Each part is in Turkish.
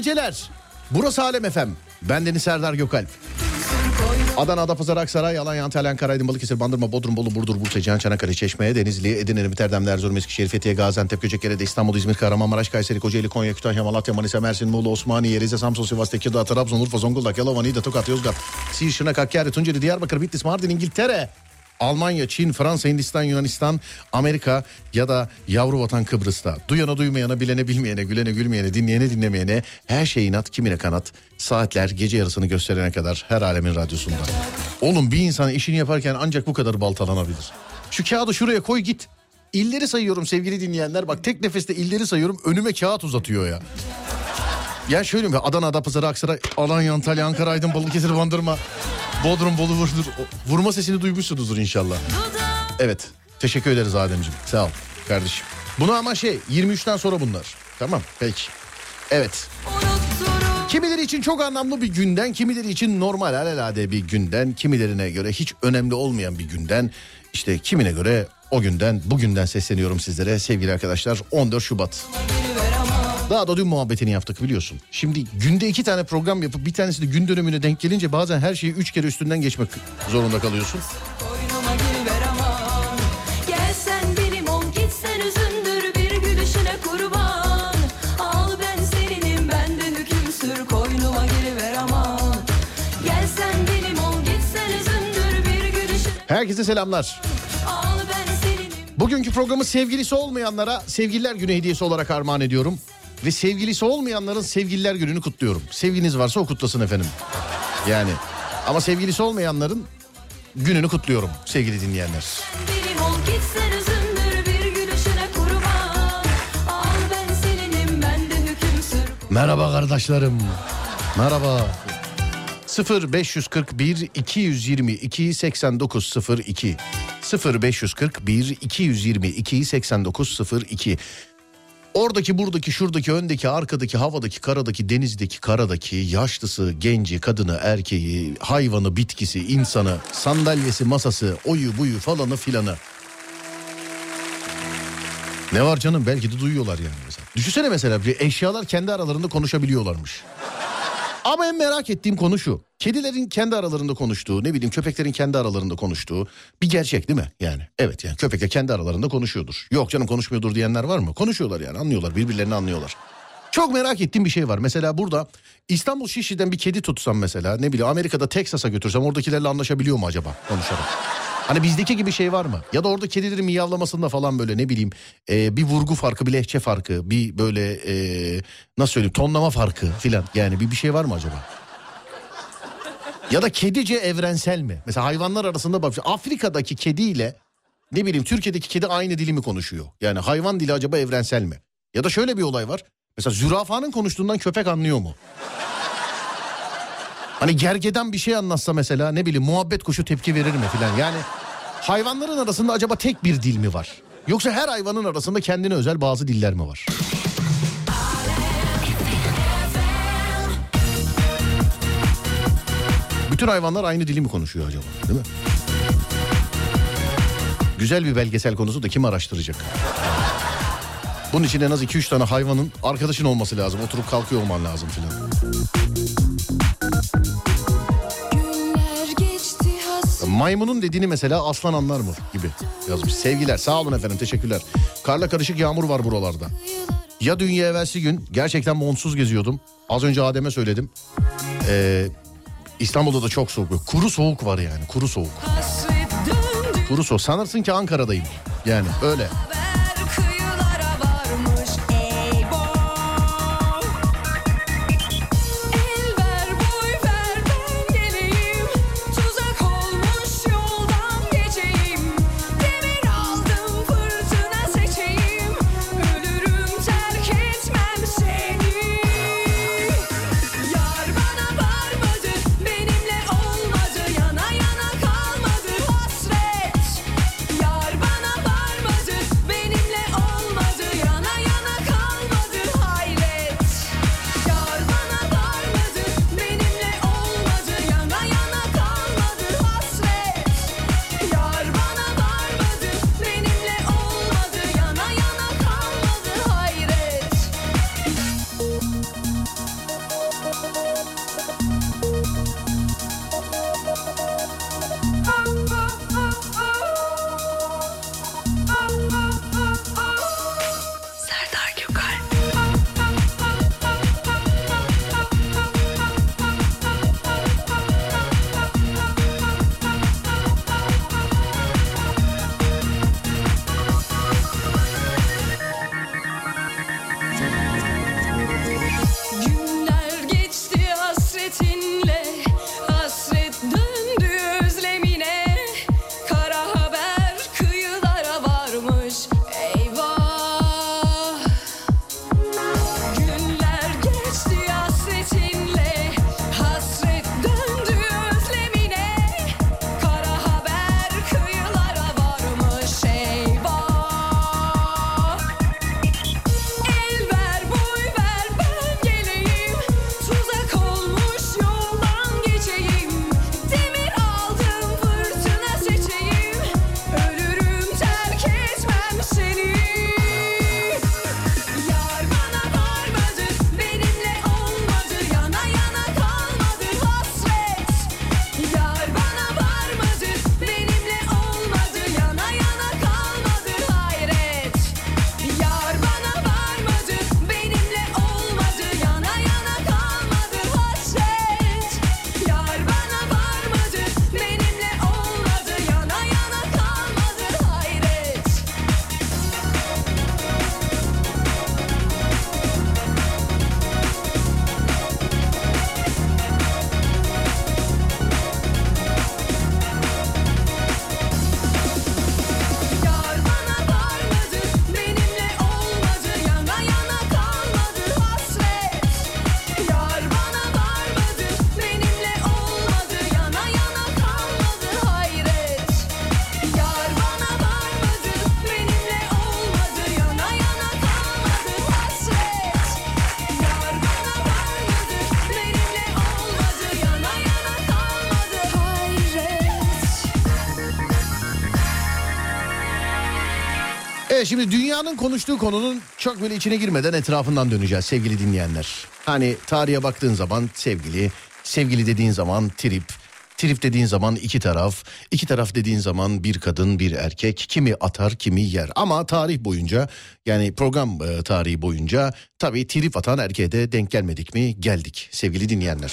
geceler. Burası Alem Efem. Ben Deniz Serdar Gökalp. Adana, Adapazarı, Aksaray, Alanya, Antalya, Ankara, Aydın, Balıkesir, Bandırma, Bodrum, Bolu, Burdur, Bursa, Cihan, Çanakkale, Çeşme, Denizli, Edirne, Erbit, Erdem, Erzurum, Eskişehir, Fethiye, Gaziantep, Göcekere, İstanbul, İzmir, Kahramanmaraş, Kayseri, Kocaeli, Konya, Kütahya, Malatya, Manisa, Mersin, Muğla, Osmaniye, Rize, Samsun, Sivas, Tekirdağ, Trabzon, Urfa, Zonguldak, Yalova, Niğde, Tokat, Yozgat, Siirt, Şırnak, Hakkari, Tunceli, Diyarbakır, Bitlis, Mardin, İngiltere, Almanya, Çin, Fransa, Hindistan, Yunanistan, Amerika ya da yavru vatan Kıbrıs'ta. Duyana duymayana, bilene bilmeyene, gülene gülmeyene, dinleyene dinlemeyene her şey inat, kimine kanat. Saatler gece yarısını gösterene kadar her alemin radyosunda. Oğlum bir insan işini yaparken ancak bu kadar baltalanabilir. Şu kağıdı şuraya koy git. İlleri sayıyorum sevgili dinleyenler. Bak tek nefeste illeri sayıyorum önüme kağıt uzatıyor ya. Ya şöyle mi? Adana, Adapazarı, Aksaray, Alanya, Antalya, Ankara, Aydın, Balıkesir, Bandırma, Bodrum, Bolu, Burdur. Vurma sesini duymuşsunuzdur inşallah. Evet. Teşekkür ederiz Ademciğim. Sağ ol kardeşim. Bunu ama şey 23'ten sonra bunlar. Tamam peki. Evet. Kimileri için çok anlamlı bir günden, kimileri için normal alelade bir günden, kimilerine göre hiç önemli olmayan bir günden, işte kimine göre o günden, bugünden sesleniyorum sizlere sevgili arkadaşlar 14 Şubat. Daha da dün muhabbetini yaptık biliyorsun. Şimdi günde iki tane program yapıp bir tanesi de gün dönümüne denk gelince bazen her şeyi üç kere üstünden geçmek zorunda kalıyorsun. Herkese selamlar. Bugünkü programı sevgilisi olmayanlara sevgililer günü hediyesi olarak armağan ediyorum. Ve sevgilisi olmayanların sevgililer gününü kutluyorum. Sevginiz varsa o kutlasın efendim. Yani ama sevgilisi olmayanların gününü kutluyorum sevgili dinleyenler. Merhaba kardeşlerim. Merhaba. 0541 222 8902 0541 222 8902 Oradaki, buradaki, şuradaki, öndeki, arkadaki, havadaki, karadaki, denizdeki, karadaki, yaşlısı, genci, kadını, erkeği, hayvanı, bitkisi, insanı, sandalyesi, masası, oyu, buyu, falanı, filanı. Ne var canım belki de duyuyorlar yani mesela. Düşünsene mesela bir eşyalar kendi aralarında konuşabiliyorlarmış. Ama en merak ettiğim konu şu. Kedilerin kendi aralarında konuştuğu, ne bileyim köpeklerin kendi aralarında konuştuğu bir gerçek değil mi? Yani evet yani köpekler kendi aralarında konuşuyordur. Yok canım konuşmuyordur diyenler var mı? Konuşuyorlar yani anlıyorlar birbirlerini anlıyorlar. Çok merak ettiğim bir şey var. Mesela burada İstanbul Şişli'den bir kedi tutsam mesela ne bileyim Amerika'da Teksas'a götürsem oradakilerle anlaşabiliyor mu acaba konuşarak? Hani bizdeki gibi şey var mı? Ya da orada kedilerin miyavlamasında falan böyle ne bileyim e, bir vurgu farkı, bir lehçe farkı, bir böyle e, nasıl söyleyeyim tonlama farkı filan. Yani bir bir şey var mı acaba? Ya da kedice evrensel mi? Mesela hayvanlar arasında bak Afrika'daki kediyle ne bileyim Türkiye'deki kedi aynı dili mi konuşuyor? Yani hayvan dili acaba evrensel mi? Ya da şöyle bir olay var. Mesela zürafanın konuştuğundan köpek anlıyor mu? Hani gergeden bir şey anlatsa mesela ne bileyim muhabbet kuşu tepki verir mi filan. Yani hayvanların arasında acaba tek bir dil mi var? Yoksa her hayvanın arasında kendine özel bazı diller mi var? Bütün hayvanlar aynı dili mi konuşuyor acaba? Değil mi? Güzel bir belgesel konusu da kim araştıracak? Bunun için en az 2-3 tane hayvanın arkadaşın olması lazım. Oturup kalkıyor olman lazım filan. Maymunun dediğini mesela aslan anlar mı gibi yazmış. Sevgiler sağ olun efendim teşekkürler. Karla karışık yağmur var buralarda. Ya dün ya evvelsi gün gerçekten monsuz geziyordum. Az önce Adem'e söyledim. Ee, İstanbul'da da çok soğuk. Kuru soğuk var yani kuru soğuk. Kuru soğuk. Sanırsın ki Ankara'dayım. Yani öyle. Şimdi dünyanın konuştuğu konunun çok böyle içine girmeden etrafından döneceğiz sevgili dinleyenler. Hani tarihe baktığın zaman sevgili, sevgili dediğin zaman trip, trip dediğin zaman iki taraf, iki taraf dediğin zaman bir kadın bir erkek, kimi atar kimi yer. Ama tarih boyunca yani program e, tarihi boyunca tabii trip atan erkeğe de denk gelmedik mi? Geldik sevgili dinleyenler.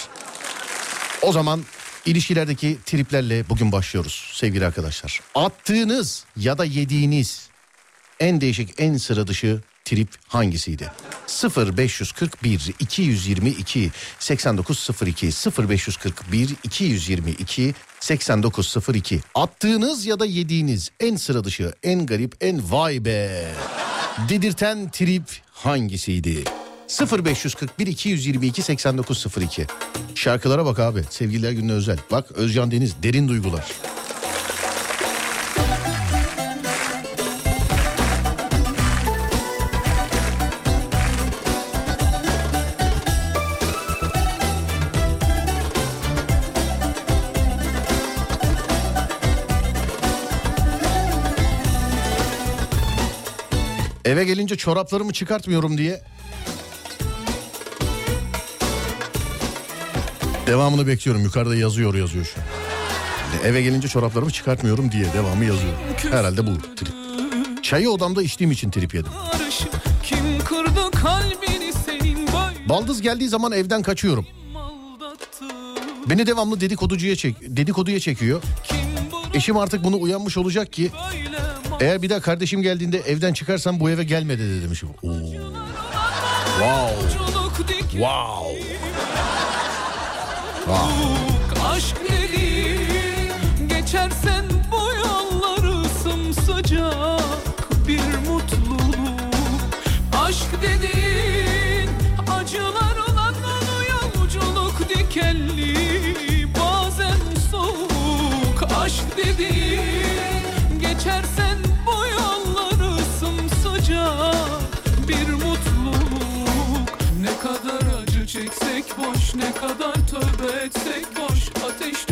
O zaman ilişkilerdeki triplerle bugün başlıyoruz sevgili arkadaşlar. Attığınız ya da yediğiniz en değişik en sıra dışı trip hangisiydi? 0541 222 8902 0541 222 8902 Attığınız ya da yediğiniz en sıra dışı, en garip, en vay be dedirten trip hangisiydi? 0541 222 8902 Şarkılara bak abi. Sevgililer gününe özel. Bak Özcan Deniz derin duygular. Eve gelince çoraplarımı çıkartmıyorum diye Devamını bekliyorum. Yukarıda yazıyor yazıyor şu. Eve gelince çoraplarımı çıkartmıyorum diye devamı yazıyor. Herhalde bu trip. Çayı odamda içtiğim için trip yedim. Baldız geldiği zaman evden kaçıyorum. Beni devamlı dedikoducuya çek dedikoduya çekiyor. Eşim artık bunu uyanmış olacak ki eğer bir daha kardeşim geldiğinde evden çıkarsam bu eve gelme dedi demişim. Oo. Wow. Wow. Wow. Aşk dediğin geçersen bu yolları sımsıcak ne kadar tövbe etsek boş Ateş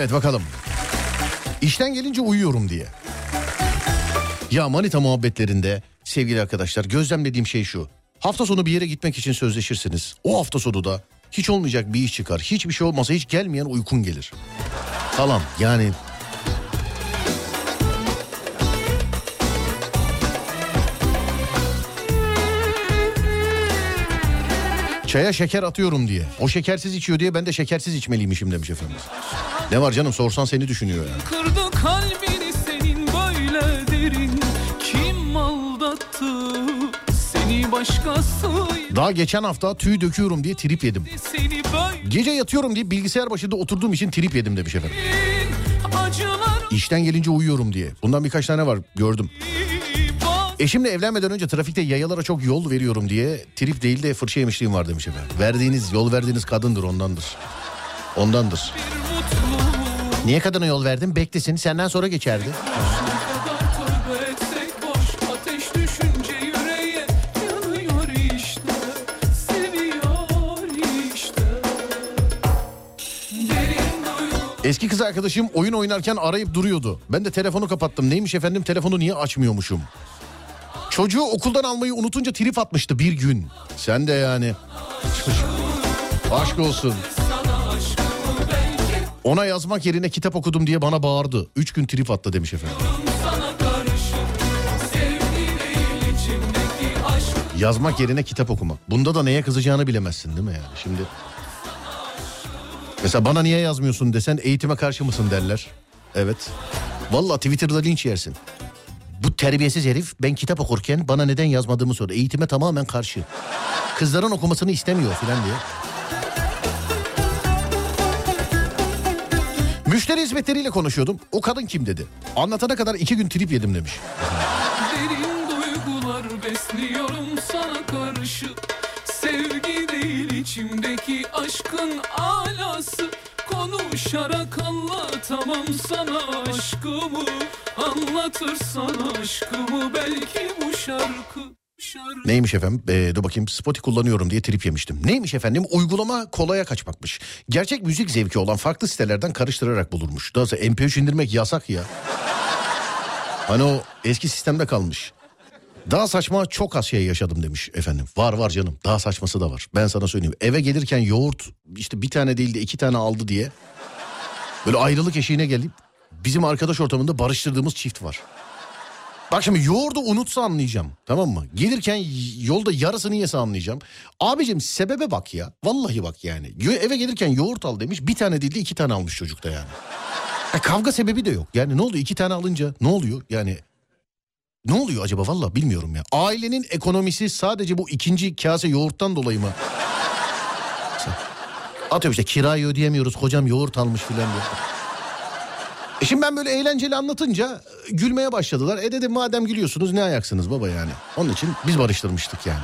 Evet bakalım. İşten gelince uyuyorum diye. Ya manita muhabbetlerinde sevgili arkadaşlar gözlemlediğim şey şu. Hafta sonu bir yere gitmek için sözleşirsiniz. O hafta sonu da hiç olmayacak bir iş çıkar. Hiçbir şey olmasa hiç gelmeyen uykun gelir. Falan yani Çaya şeker atıyorum diye. O şekersiz içiyor diye ben de şekersiz içmeliymişim demiş efendimiz. Ne var canım sorsan seni düşünüyor yani. Kırdı kalbini senin böyle derin Kim aldattı seni başkası Daha geçen hafta tüy döküyorum diye trip yedim. Gece yatıyorum diye bilgisayar başında oturduğum için trip yedim demiş efendim. İşten gelince uyuyorum diye. Bundan birkaç tane var gördüm. Eşimle evlenmeden önce trafikte yayalara çok yol veriyorum diye trip değil de fırça yemişliğim var demiş efendim. Verdiğiniz yol verdiğiniz kadındır ondandır. Ondandır. Niye kadına yol verdin? Beklesin senden sonra geçerdi. Eski kız arkadaşım oyun oynarken arayıp duruyordu. Ben de telefonu kapattım. Neymiş efendim telefonu niye açmıyormuşum? Çocuğu okuldan almayı unutunca trip atmıştı bir gün. Sen de yani. Aşk olsun. Ona yazmak yerine kitap okudum diye bana bağırdı. Üç gün trip attı demiş efendim. Yazmak yerine kitap okumak. Bunda da neye kızacağını bilemezsin değil mi yani şimdi? Mesela bana niye yazmıyorsun desen eğitime karşı mısın derler. Evet. Vallahi Twitter'da linç yersin. Bu terbiyesiz herif ben kitap okurken bana neden yazmadığımı sordu. Eğitime tamamen karşı. Kızların okumasını istemiyor filan diye. Müşteri hizmetleriyle konuşuyordum. O kadın kim dedi. Anlatana kadar iki gün trip yedim demiş. Derin duygular besliyorum sana karşı Sevgi değil içimdeki aşkın alası Konuşarak anlatamam sana aşkımı Anlatırsan aşkımı belki bu şarkı Neymiş efendim? Ee, dur bakayım Spotify kullanıyorum diye trip yemiştim. Neymiş efendim? Uygulama kolaya kaçmakmış. Gerçek müzik zevki olan farklı sitelerden karıştırarak bulurmuş. Daha sonra MP3 indirmek yasak ya. Hani o eski sistemde kalmış. Daha saçma çok az şey yaşadım demiş efendim. Var var canım daha saçması da var. Ben sana söyleyeyim. Eve gelirken yoğurt işte bir tane değil de iki tane aldı diye. Böyle ayrılık eşiğine gelip bizim arkadaş ortamında barıştırdığımız çift var. Bak şimdi yoğurdu unutsa anlayacağım tamam mı? Gelirken yolda yarısını yese anlayacağım. Abicim sebebe bak ya. Vallahi bak yani. Eve gelirken yoğurt al demiş. Bir tane değil de iki tane almış çocukta yani. Ya kavga sebebi de yok. Yani ne oluyor iki tane alınca ne oluyor? Yani ne oluyor acaba valla bilmiyorum ya. Ailenin ekonomisi sadece bu ikinci kase yoğurttan dolayı mı? Atıyorum işte kirayı ödeyemiyoruz kocam yoğurt almış filan diye. E şimdi ben böyle eğlenceli anlatınca e, gülmeye başladılar. E dedim madem gülüyorsunuz ne ayaksınız baba yani. Onun için biz barıştırmıştık yani.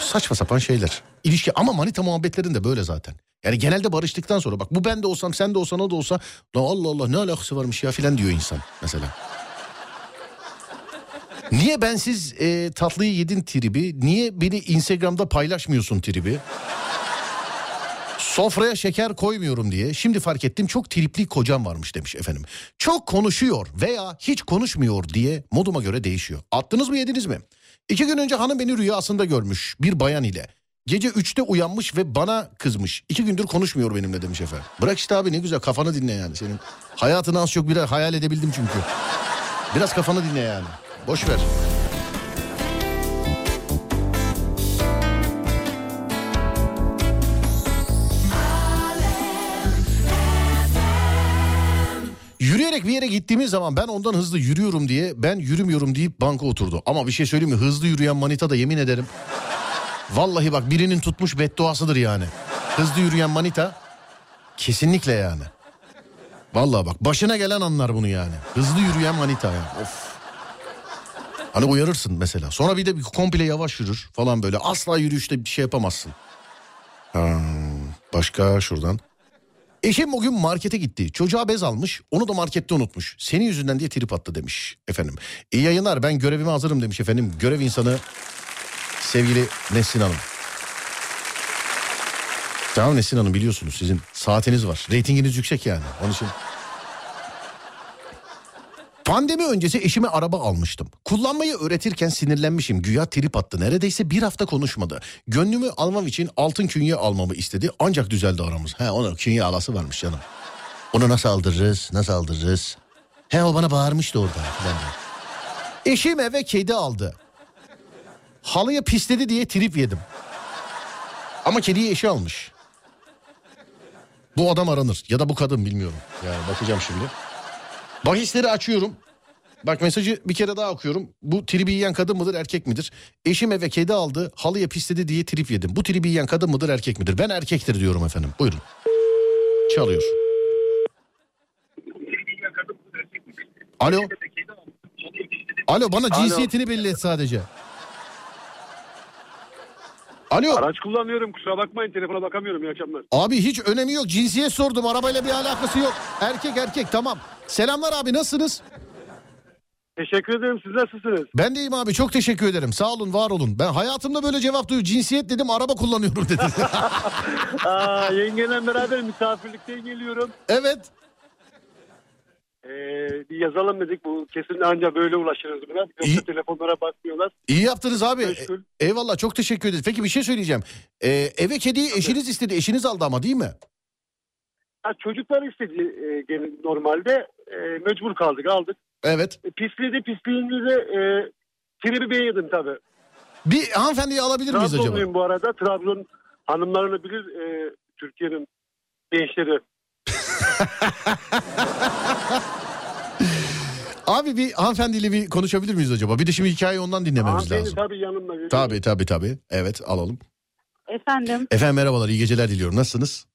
Saçma sapan şeyler. İlişki ama manita muhabbetlerinde böyle zaten. Yani genelde barıştıktan sonra bak bu ben de olsam sen de olsan o da olsa "Lan Allah Allah ne alakası varmış ya filan diyor insan mesela. Niye bensiz e, tatlıyı yedin tribi? Niye beni Instagram'da paylaşmıyorsun tribi? Sofraya şeker koymuyorum diye şimdi fark ettim çok tripli kocam varmış demiş efendim. Çok konuşuyor veya hiç konuşmuyor diye moduma göre değişiyor. Attınız mı yediniz mi? İki gün önce hanım beni rüyasında görmüş bir bayan ile. Gece üçte uyanmış ve bana kızmış. İki gündür konuşmuyor benimle demiş efendim. Bırak işte abi ne güzel kafanı dinle yani senin. Hayatını az çok biraz hayal edebildim çünkü. Biraz kafanı dinle yani. Boş ver. Yürüyerek bir yere gittiğimiz zaman ben ondan hızlı yürüyorum diye ben yürümüyorum deyip banka oturdu. Ama bir şey söyleyeyim mi? Hızlı yürüyen manita da yemin ederim. Vallahi bak birinin tutmuş bedduasıdır yani. Hızlı yürüyen manita kesinlikle yani. Vallahi bak başına gelen anlar bunu yani. Hızlı yürüyen manita yani. Of. Hani uyarırsın mesela. Sonra bir de komple yavaş yürür falan böyle. Asla yürüyüşte bir şey yapamazsın. Ha, başka şuradan. Eşim o gün markete gitti. Çocuğa bez almış. Onu da markette unutmuş. Senin yüzünden diye trip attı demiş efendim. İyi yayınlar ben görevime hazırım demiş efendim. Görev insanı sevgili Nesrin Hanım. Tamam Nesrin Hanım biliyorsunuz sizin saatiniz var. Reytinginiz yüksek yani. Onun için Pandemi öncesi eşime araba almıştım. Kullanmayı öğretirken sinirlenmişim. Güya trip attı. Neredeyse bir hafta konuşmadı. Gönlümü almam için altın künye almamı istedi. Ancak düzeldi aramız. He onun künye alası varmış canım. Onu nasıl aldırırız? Nasıl aldırırız? He o bana bağırmıştı orada. falan. Eşim eve kedi aldı. Halıya pisledi diye trip yedim. Ama kediyi eşi almış. Bu adam aranır ya da bu kadın bilmiyorum. Yani bakacağım şimdi. Bahisleri açıyorum. Bak mesajı bir kere daha okuyorum. Bu tribi yiyen kadın mıdır erkek midir? Eşim eve kedi aldı halıya pisledi diye trip yedim. Bu tribi yiyen kadın mıdır erkek midir? Ben erkektir diyorum efendim. Buyurun. Çalıyor. Alo. Alo bana cinsiyetini belli et sadece. Alo. Araç kullanıyorum kusura bakmayın telefona bakamıyorum iyi akşamlar. Abi hiç önemi yok. Cinsiyet sordum. Arabayla bir alakası yok. Erkek erkek tamam. Selamlar abi nasılsınız? Teşekkür ederim siz nasılsınız? Ben deyim abi çok teşekkür ederim. Sağ olun var olun. Ben hayatımda böyle cevap duyuyorum. Cinsiyet dedim araba kullanıyorum dedim. Aa, yengenle beraber misafirlikte geliyorum. evet. Ee, bir yazalım dedik bu kesin ancak böyle ulaşırız buna. Yoksa İyi. telefonlara bakmıyorlar. İyi yaptınız abi. E- Eyvallah çok teşekkür ederiz. Peki bir şey söyleyeceğim. Ee, eve kediyi eşiniz istedi. Eşiniz aldı ama değil mi? Ha, çocuklar istedi e, normalde e, mecbur kaldık aldık. Evet. E, pisledi pisliğinde de e, tribi ben yedim tabii. Bir hanımefendiyi alabilir miyiz acaba? Trabzonluyum bu arada. Trabzon hanımlarını bilir e, Türkiye'nin gençleri. Abi bir hanımefendiyle bir konuşabilir miyiz acaba? Bir de şimdi hikayeyi ondan dinlememiz Hanımefendi lazım. tabii yanımda. Tabii tabii tabii. Evet alalım. Efendim, Efendim merhabalar iyi geceler diliyorum. Nasılsınız?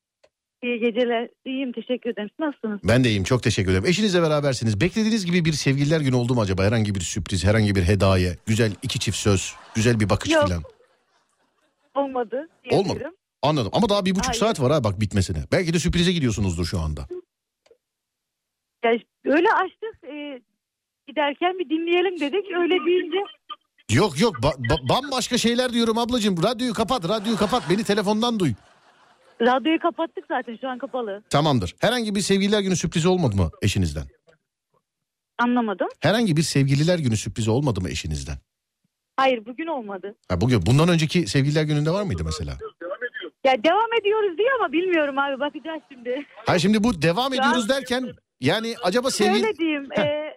iyi geceler. İyiyim, teşekkür ederim. Siz Nasılsınız? Ben de iyiyim çok teşekkür ederim. Eşinizle berabersiniz. Beklediğiniz gibi bir sevgililer günü oldu mu acaba? Herhangi bir sürpriz, herhangi bir hediye, güzel iki çift söz, güzel bir bakış Yok. falan. Olmadı. Olmadı. diyebilirim. Anladım ama daha bir buçuk Hayır. saat var ha bak bitmesine. Belki de sürprize gidiyorsunuzdur şu anda. Ya öyle açtık, e, giderken bir dinleyelim dedik. Öyle deyince Yok yok ba- ba- bambaşka şeyler diyorum ablacığım. Radyoyu kapat, radyoyu kapat. Beni telefondan duy. radyoyu kapattık zaten şu an kapalı. Tamamdır. Herhangi bir sevgililer günü sürprizi olmadı mı eşinizden? Anlamadım. Herhangi bir sevgililer günü sürprizi olmadı mı eşinizden? Hayır bugün olmadı. Ha bugün bundan önceki sevgililer gününde var mıydı mesela? Ya devam ediyoruz diye ama bilmiyorum abi bakacağız şimdi. Ha şimdi bu devam ediyoruz derken yani acaba sevgili Şöyle diyeyim. e,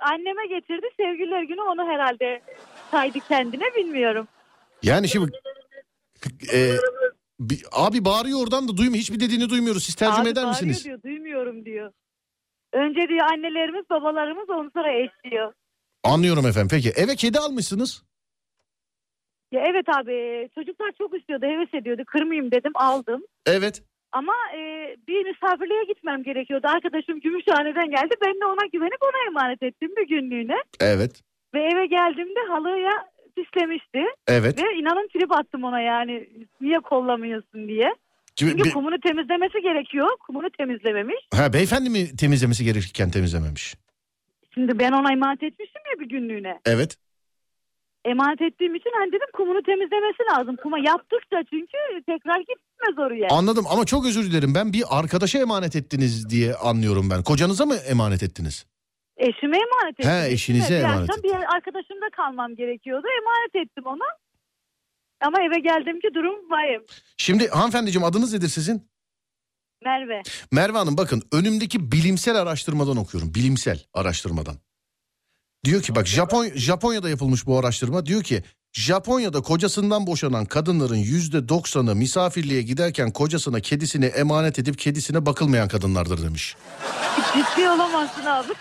anneme getirdi sevgililer günü onu herhalde saydı kendine bilmiyorum. yani şimdi e, bir- abi bağırıyor oradan da duymuyor. Hiçbir dediğini duymuyoruz. Siz tercüme Abi eder misiniz? diyor duymuyorum diyor. Önce diyor annelerimiz babalarımız ondan sonra eş diyor. Anlıyorum efendim. Peki eve kedi almışsınız. Ya evet abi çocuklar çok istiyordu heves ediyordu kırmayayım dedim aldım. Evet. Ama e, bir misafirliğe gitmem gerekiyordu. Arkadaşım Gümüşhane'den geldi. Ben de ona güvenip ona emanet ettim bir günlüğüne. Evet. Ve eve geldiğimde halıya pislemişti. Evet. Ve inanın trip attım ona yani niye kollamıyorsun diye. Çünkü be- kumunu temizlemesi gerekiyor. Kumunu temizlememiş. ha, beyefendi mi temizlemesi gerekirken temizlememiş? Şimdi ben ona emanet etmiştim ya bir günlüğüne. Evet. Emanet ettiğim için hani dedim kumunu temizlemesi lazım. Kuma yaptıkça çünkü tekrar gitmez oraya. Anladım ama çok özür dilerim. Ben bir arkadaşa emanet ettiniz diye anlıyorum ben. Kocanıza mı emanet ettiniz? Eşime emanet ettim. He, eşinize. Bir emanet akşam bir arkadaşımda kalmam gerekiyordu. Emanet ettim ona. Ama eve geldim ki durum vahim. Şimdi hanımefendiciğim adınız nedir sizin? Merve. Merve Hanım bakın önümdeki bilimsel araştırmadan okuyorum. Bilimsel araştırmadan. Diyor ki bak Japon Japonya'da yapılmış bu araştırma. Diyor ki Japonya'da kocasından boşanan kadınların yüzde doksanı misafirliğe giderken kocasına kedisini emanet edip kedisine bakılmayan kadınlardır demiş. Ciddi olamazsın abi.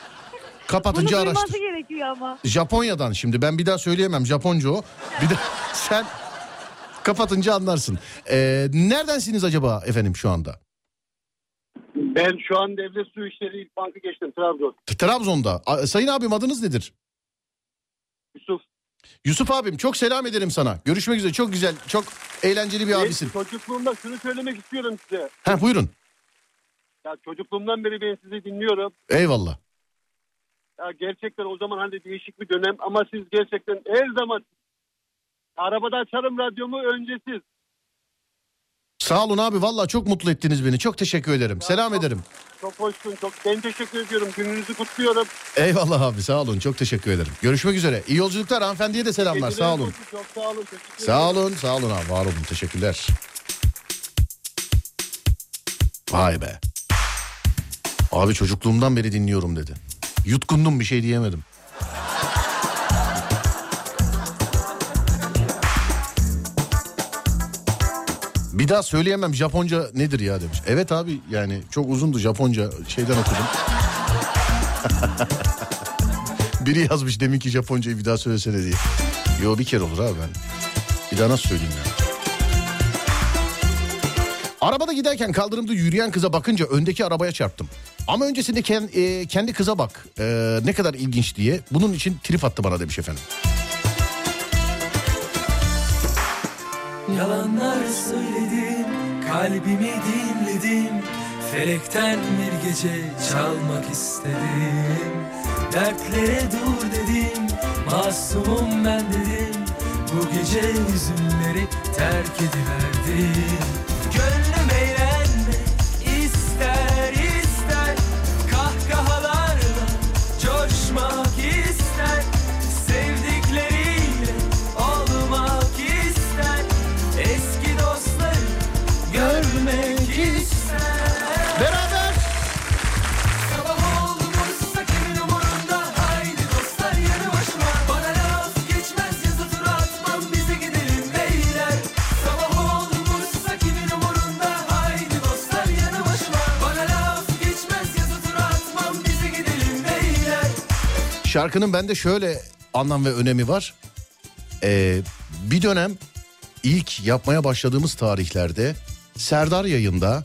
Kapatınca araştır. gerekiyor ama. Japonya'dan şimdi ben bir daha söyleyemem Japonca o. Bir de sen kapatınca anlarsın. Ee, neredensiniz acaba efendim şu anda? Ben şu an Devlet Su İşleri İlk Bankı geçtim Trabzon. Trabzon'da. A- Sayın abim adınız nedir? Yusuf. Yusuf abim çok selam ederim sana. Görüşmek üzere. Çok güzel, çok eğlenceli bir abisin. Çocukluğumda şunu söylemek istiyorum size. Ha buyurun. Ya çocukluğumdan beri ben sizi dinliyorum. Eyvallah. Ya gerçekten o zaman hani değişik bir dönem ama siz gerçekten her zaman arabada açarım radyomu önce siz. Sağ olun abi vallahi çok mutlu ettiniz beni. Çok teşekkür ederim. Selam ederim. Çok hoşsun çok. Ben teşekkür ediyorum. Gününüzü kutluyorum. Eyvallah abi sağ olun. Çok teşekkür ederim. Görüşmek üzere. İyi yolculuklar hanımefendiye de selamlar. Geceleriniz Sağ olun. olsun, Çok sağ olun. Sağ olun. Sağ olun abi. Var olun. Teşekkürler. Vay be. Abi çocukluğumdan beri dinliyorum dedi. Yutkundum bir şey diyemedim. Bir daha söyleyemem Japonca nedir ya demiş. Evet abi yani çok uzundu Japonca şeyden okudum. Biri yazmış demin ki Japoncayı bir daha söylesene diye. Yo bir kere olur abi ben. Bir daha nasıl söyleyeyim ya? Arabada giderken kaldırımda yürüyen kıza bakınca öndeki arabaya çarptım. Ama öncesinde ken- e, kendi kıza bak e, ne kadar ilginç diye. Bunun için trip attı bana demiş efendim. Yalanlar söyledim, kalbimi dinledim Felekten bir gece çalmak istedim. Dertlere dur dedim, masumum ben dedim. Bu gece hüzünleri terk ediverdim Şarkının bende şöyle anlam ve önemi var. Ee, bir dönem ilk yapmaya başladığımız tarihlerde Serdar yayında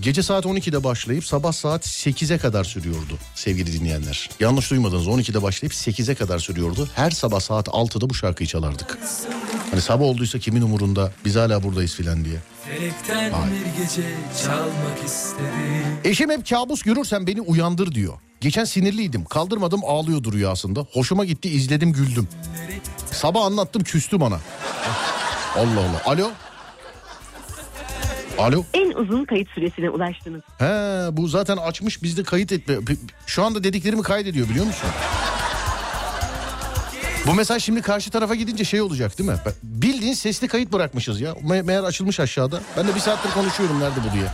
gece saat 12'de başlayıp sabah saat 8'e kadar sürüyordu sevgili dinleyenler. Yanlış duymadınız 12'de başlayıp 8'e kadar sürüyordu. Her sabah saat 6'da bu şarkıyı çalardık. Hani sabah olduysa kimin umurunda biz hala buradayız filan diye. Eşim hep kabus görürsen beni uyandır diyor. Geçen sinirliydim. Kaldırmadım ağlıyordu rüyasında. Hoşuma gitti izledim güldüm. Sabah anlattım küstü bana. Allah Allah. Alo. Alo. En uzun kayıt süresine ulaştınız. He bu zaten açmış bizde kayıt etme. Şu anda dediklerimi kaydediyor biliyor musun? Bu mesaj şimdi karşı tarafa gidince şey olacak değil mi? Bildiğin sesli kayıt bırakmışız ya. Me- meğer açılmış aşağıda. Ben de bir saattir konuşuyorum nerede bu diye.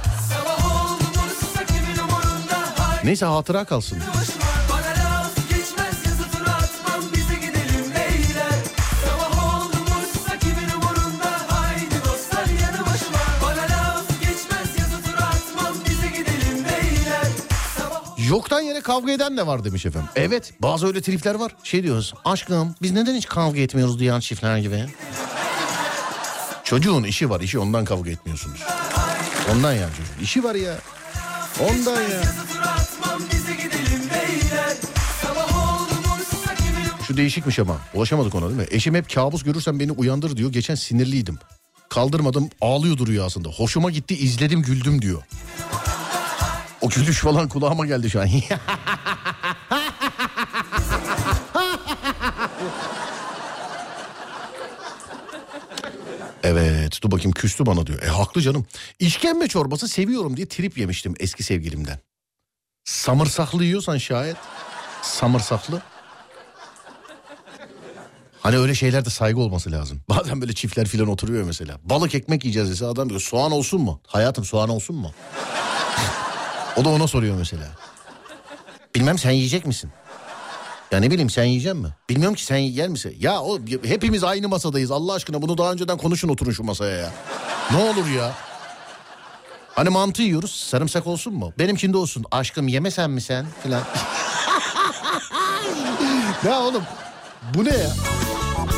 Neyse hatıra kalsın. Yoktan yere kavga eden de var demiş efendim. Evet bazı öyle tripler var. Şey diyoruz aşkım biz neden hiç kavga etmiyoruz diyen çiftler gibi. Çocuğun işi var işi ondan kavga etmiyorsunuz. Ondan yani çocuğun işi var ya. Ondan ya. Şu değişikmiş ama ulaşamadık ona değil mi? Eşim hep kabus görürsen beni uyandır diyor. Geçen sinirliydim. Kaldırmadım ağlıyordu rüyasında. Hoşuma gitti izledim güldüm diyor. O gülüş falan kulağıma geldi şu an. Evet dur bakayım küstü bana diyor. E haklı canım. İşkembe çorbası seviyorum diye trip yemiştim eski sevgilimden. Samırsaklı yiyorsan şayet. Samırsaklı. Hani öyle şeylerde saygı olması lazım. Bazen böyle çiftler filan oturuyor mesela. Balık ekmek yiyeceğiz dese adam diyor soğan olsun mu? Hayatım soğan olsun mu? O da ona soruyor mesela. Bilmem sen yiyecek misin? Ya ne bileyim sen yiyecek mi? Bilmiyorum ki sen yer misin? Ya o hepimiz aynı masadayız Allah aşkına bunu daha önceden konuşun oturun şu masaya ya. Ne olur ya. Hani mantı yiyoruz sarımsak olsun mu? Benimkinde olsun. Aşkım yemesen mi sen filan. ya oğlum bu ne ya?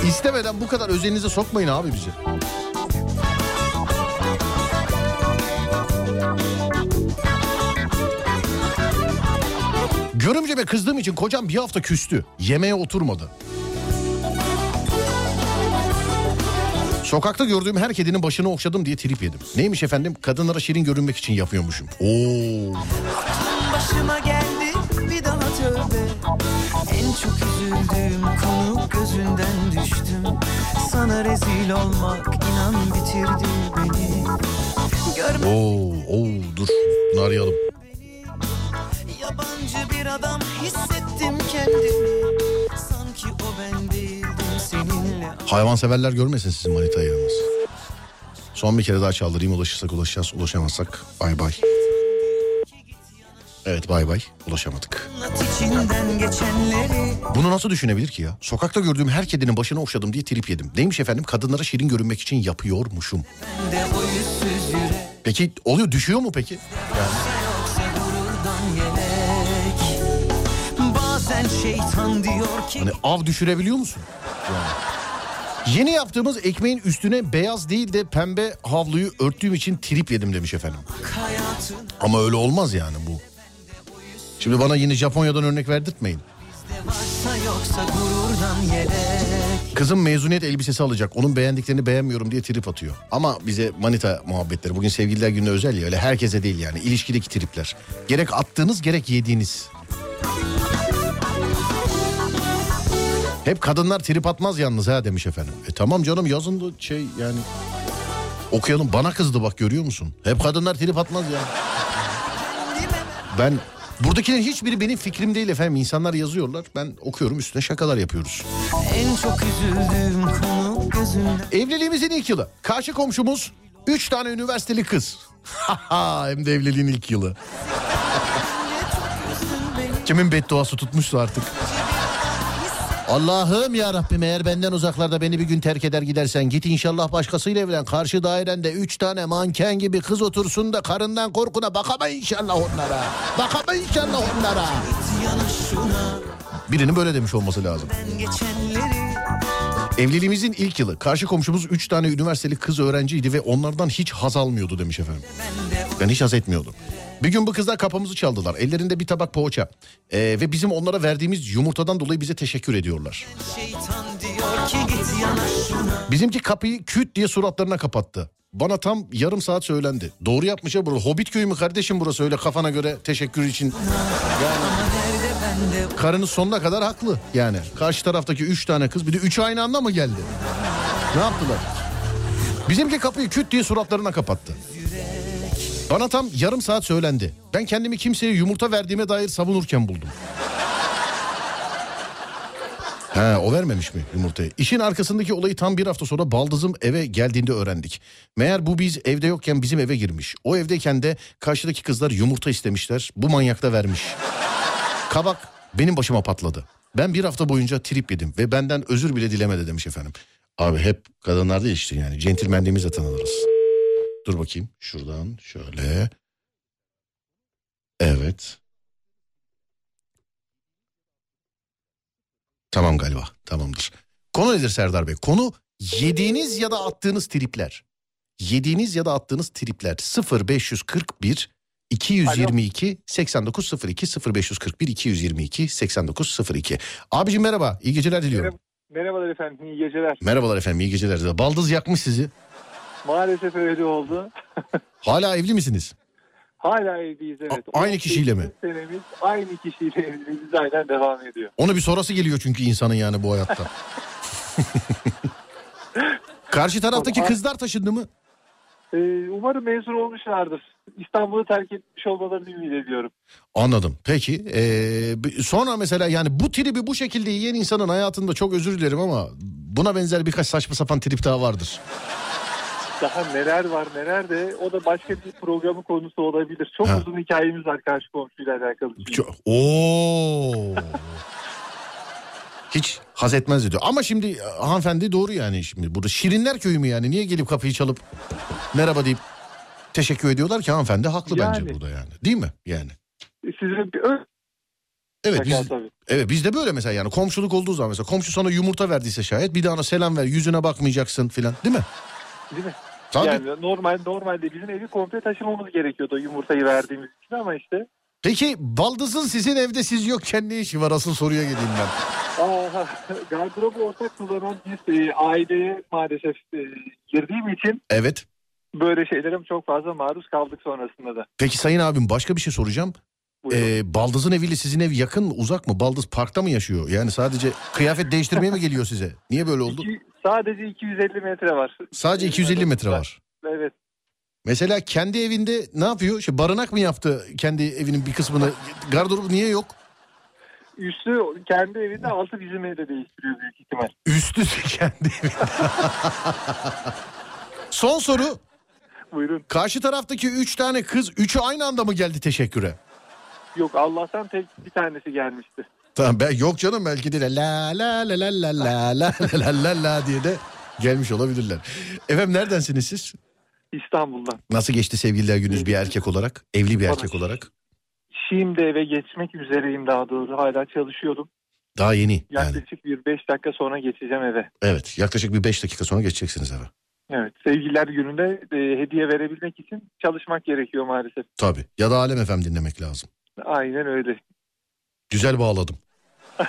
İstemeden bu kadar özelinize sokmayın abi bizi. Görümceme kızdığım için kocam bir hafta küstü. Yemeğe oturmadı. Sokakta gördüğüm her kedinin başını okşadım diye trip yedim. Neymiş efendim? Kadınlara şirin görünmek için yapıyormuşum. Oo. Başıma geldi bir daha tövbe En çok üzüldüğüm konu gözünden düştüm Sana rezil olmak inan bitirdi beni Görme Oo, oo dur. Bunu arayalım. Yabancı bir adam hissettim kendimi Sanki o ben değildim seninle Hayvanseverler görmesin sizin manitayı yalnız. Son bir kere daha çaldırayım. Ulaşırsak ulaşacağız. Ulaşamazsak bay bay. Evet bay bay. Ulaşamadık. Bunu nasıl düşünebilir ki ya? Sokakta gördüğüm her kedinin başını okşadım diye trip yedim. Neymiş efendim? Kadınlara şirin görünmek için yapıyormuşum. Peki oluyor düşüyor mu peki? Yoksa şeytan diyor ki Hani av düşürebiliyor musun? Yeni yaptığımız ekmeğin üstüne beyaz değil de pembe havluyu örttüğüm için trip yedim demiş efendim. Ama öyle olmaz yani bu. Şimdi bana yine Japonya'dan örnek verdirtmeyin. Kızım mezuniyet elbisesi alacak. Onun beğendiklerini beğenmiyorum diye trip atıyor. Ama bize manita muhabbetleri. Bugün sevgililer günü özel ya. Öyle herkese değil yani. İlişkideki tripler. Gerek attığınız gerek yediğiniz. Hep kadınlar trip atmaz yalnız ha demiş efendim. E tamam canım yazın da şey yani. Okuyalım bana kızdı bak görüyor musun? Hep kadınlar trip atmaz ya. Ben buradakilerin hiçbiri benim fikrim değil efendim. İnsanlar yazıyorlar. Ben okuyorum üstüne şakalar yapıyoruz. En çok üzüldüğüm konu gözünden Evliliğimizin ilk yılı. Karşı komşumuz 3 tane üniversiteli kız. Hem de evliliğin ilk yılı. Kimin bedduası tutmuşsa artık. Allah'ım ya Rabbim eğer benden uzaklarda beni bir gün terk eder gidersen git inşallah başkasıyla evlen. Karşı dairende üç tane manken gibi kız otursun da karından korkuna bakama inşallah onlara. Bakama inşallah onlara. Birinin böyle demiş olması lazım. Ben geçenleri Evliliğimizin ilk yılı. Karşı komşumuz 3 tane üniversiteli kız öğrenciydi ve onlardan hiç haz almıyordu demiş efendim. Ben hiç haz etmiyordum. Bir gün bu kızlar kapımızı çaldılar. Ellerinde bir tabak poğaça. Ee, ve bizim onlara verdiğimiz yumurtadan dolayı bize teşekkür ediyorlar. Bizimki kapıyı küt diye suratlarına kapattı. Bana tam yarım saat söylendi. Doğru yapmış ya burası. Hobbit köyü mü kardeşim burası öyle kafana göre teşekkür için. Nerede Karınız sonuna kadar haklı yani. Karşı taraftaki üç tane kız bir de üç aynı anda mı geldi? Ne yaptılar? Bizimki kapıyı küt diye suratlarına kapattı. Bana tam yarım saat söylendi. Ben kendimi kimseye yumurta verdiğime dair savunurken buldum. He o vermemiş mi yumurtayı? İşin arkasındaki olayı tam bir hafta sonra baldızım eve geldiğinde öğrendik. Meğer bu biz evde yokken bizim eve girmiş. O evdeyken de karşıdaki kızlar yumurta istemişler. Bu manyak da vermiş. Kabak benim başıma patladı. Ben bir hafta boyunca trip yedim ve benden özür bile dilemedi demiş efendim. Abi hep kadınlar değil işte yani centilmenliğimizle tanınırız. Dur bakayım şuradan şöyle. Evet. Tamam galiba tamamdır. Konu nedir Serdar Bey? Konu yediğiniz ya da attığınız tripler. Yediğiniz ya da attığınız tripler 0541 222 8902 0541 222 8902. Abicim merhaba iyi geceler diliyorum. Merhabalar efendim, iyi geceler. Merhabalar efendim iyi geceler. Baldız yakmış sizi. Maalesef öyle oldu. Hala evli misiniz? Hala evliyiz evet. A- aynı kişiyle mi? 18 Senemiz aynı kişiyle evliliğimiz aynen devam ediyor. Onu bir sorası geliyor çünkü insanın yani bu hayatta. Karşı taraftaki kızlar taşındı mı? Ee, umarım mezun olmuşlardır. İstanbul'u terk etmiş olmalarını ümit ediyorum. Anladım. Peki. ee, sonra mesela yani bu tribi bu şekilde yiyen insanın hayatında çok özür dilerim ama buna benzer birkaç saçma sapan trip daha vardır. Daha neler var neler de o da başka bir programın konusu olabilir. Çok Ha. uzun hikayemiz var karşı komşuyla alakalı. Çok- Oo. Hiç haz etmez diyor. Ama şimdi e, hanımefendi doğru yani şimdi burada Şirinler köyü mü yani? Niye gelip kapıyı çalıp merhaba deyip teşekkür ediyorlar ki hanımefendi haklı bence Yani. burada yani. Değil mi? Yani. Size bir Evet Şaka biz, tabii. evet bizde böyle mesela yani komşuluk olduğu zaman mesela komşu sana yumurta verdiyse şayet bir daha ona selam ver yüzüne bakmayacaksın filan değil mi? Değil mi? Tabii. Yani normal normalde bizim evi komple taşımamız gerekiyordu yumurtayı verdiğimiz için ama işte Peki baldızın sizin evde siz yokken ne işi var asıl soruya geleyim ben. Gardırobu ortak kullanan biz e, aileye maalesef e, girdiğim için Evet. Böyle şeylere çok fazla maruz kaldık sonrasında da. Peki sayın abim başka bir şey soracağım. Buyurun. Ee, Baldız'ın eviyle sizin ev yakın mı uzak mı? Baldız parkta mı yaşıyor? Yani sadece kıyafet değiştirmeye mi geliyor size? Niye böyle oldu? İki- sadece 250 metre var. Sadece 250 metre var. Evet. Mesela kendi evinde ne yapıyor? İşte barınak mı yaptı kendi evinin bir kısmını? Gardırobu niye yok? Üstü kendi evinde altı bizim evde değiştiriyor büyük ihtimal. Üstü kendi evinde. Son soru. Buyurun. Karşı taraftaki üç tane kız üçü aynı anda mı geldi teşekküre? Yok Allah'tan tek bir tanesi gelmişti. Tamam ben yok canım belki de la la la la la la la la la la diye de gelmiş olabilirler. Efendim neredensiniz siz? İstanbul'dan. Nasıl geçti sevgililer gününüz bir erkek olarak? Evli bir erkek olarak? Şimdi eve geçmek üzereyim daha doğrusu. Hala çalışıyordum. Daha yeni yani. Yaklaşık bir 5 dakika sonra geçeceğim eve. Evet yaklaşık bir beş dakika sonra geçeceksiniz eve. Evet. Sevgililer gününde e, hediye verebilmek için çalışmak gerekiyor maalesef. Tabii ya da Alem FM dinlemek lazım. Aynen öyle. Güzel bağladım.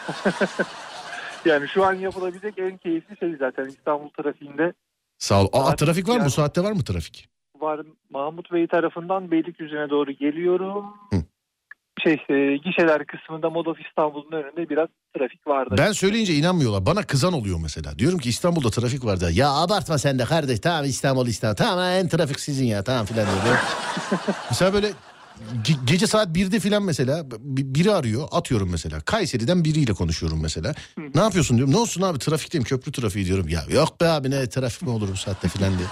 Yani şu an yapılabilecek en keyifli şey zaten İstanbul trafiğinde Sağ ol. Aa trafik var mı? Bu yani- saatte var mı trafik? var. Mahmut Bey tarafından Beylikdüzü'ne doğru geliyorum. Hı. Şey e, gişeler kısmında Modof İstanbul'un önünde biraz trafik vardı. Ben söyleyince inanmıyorlar. Bana kızan oluyor mesela. Diyorum ki İstanbul'da trafik var da. Ya abartma sen de kardeş. Tamam İstanbul İstanbul. Tamam en trafik sizin ya. Tamam filan diyor. mesela böyle ge- gece saat 1'de filan mesela bi- biri arıyor. Atıyorum mesela. Kayseri'den biriyle konuşuyorum mesela. ne yapıyorsun diyorum. Ne olsun abi trafikteyim köprü trafiği diyorum. Ya yok be abi ne trafik mi olur bu saatte filan diye.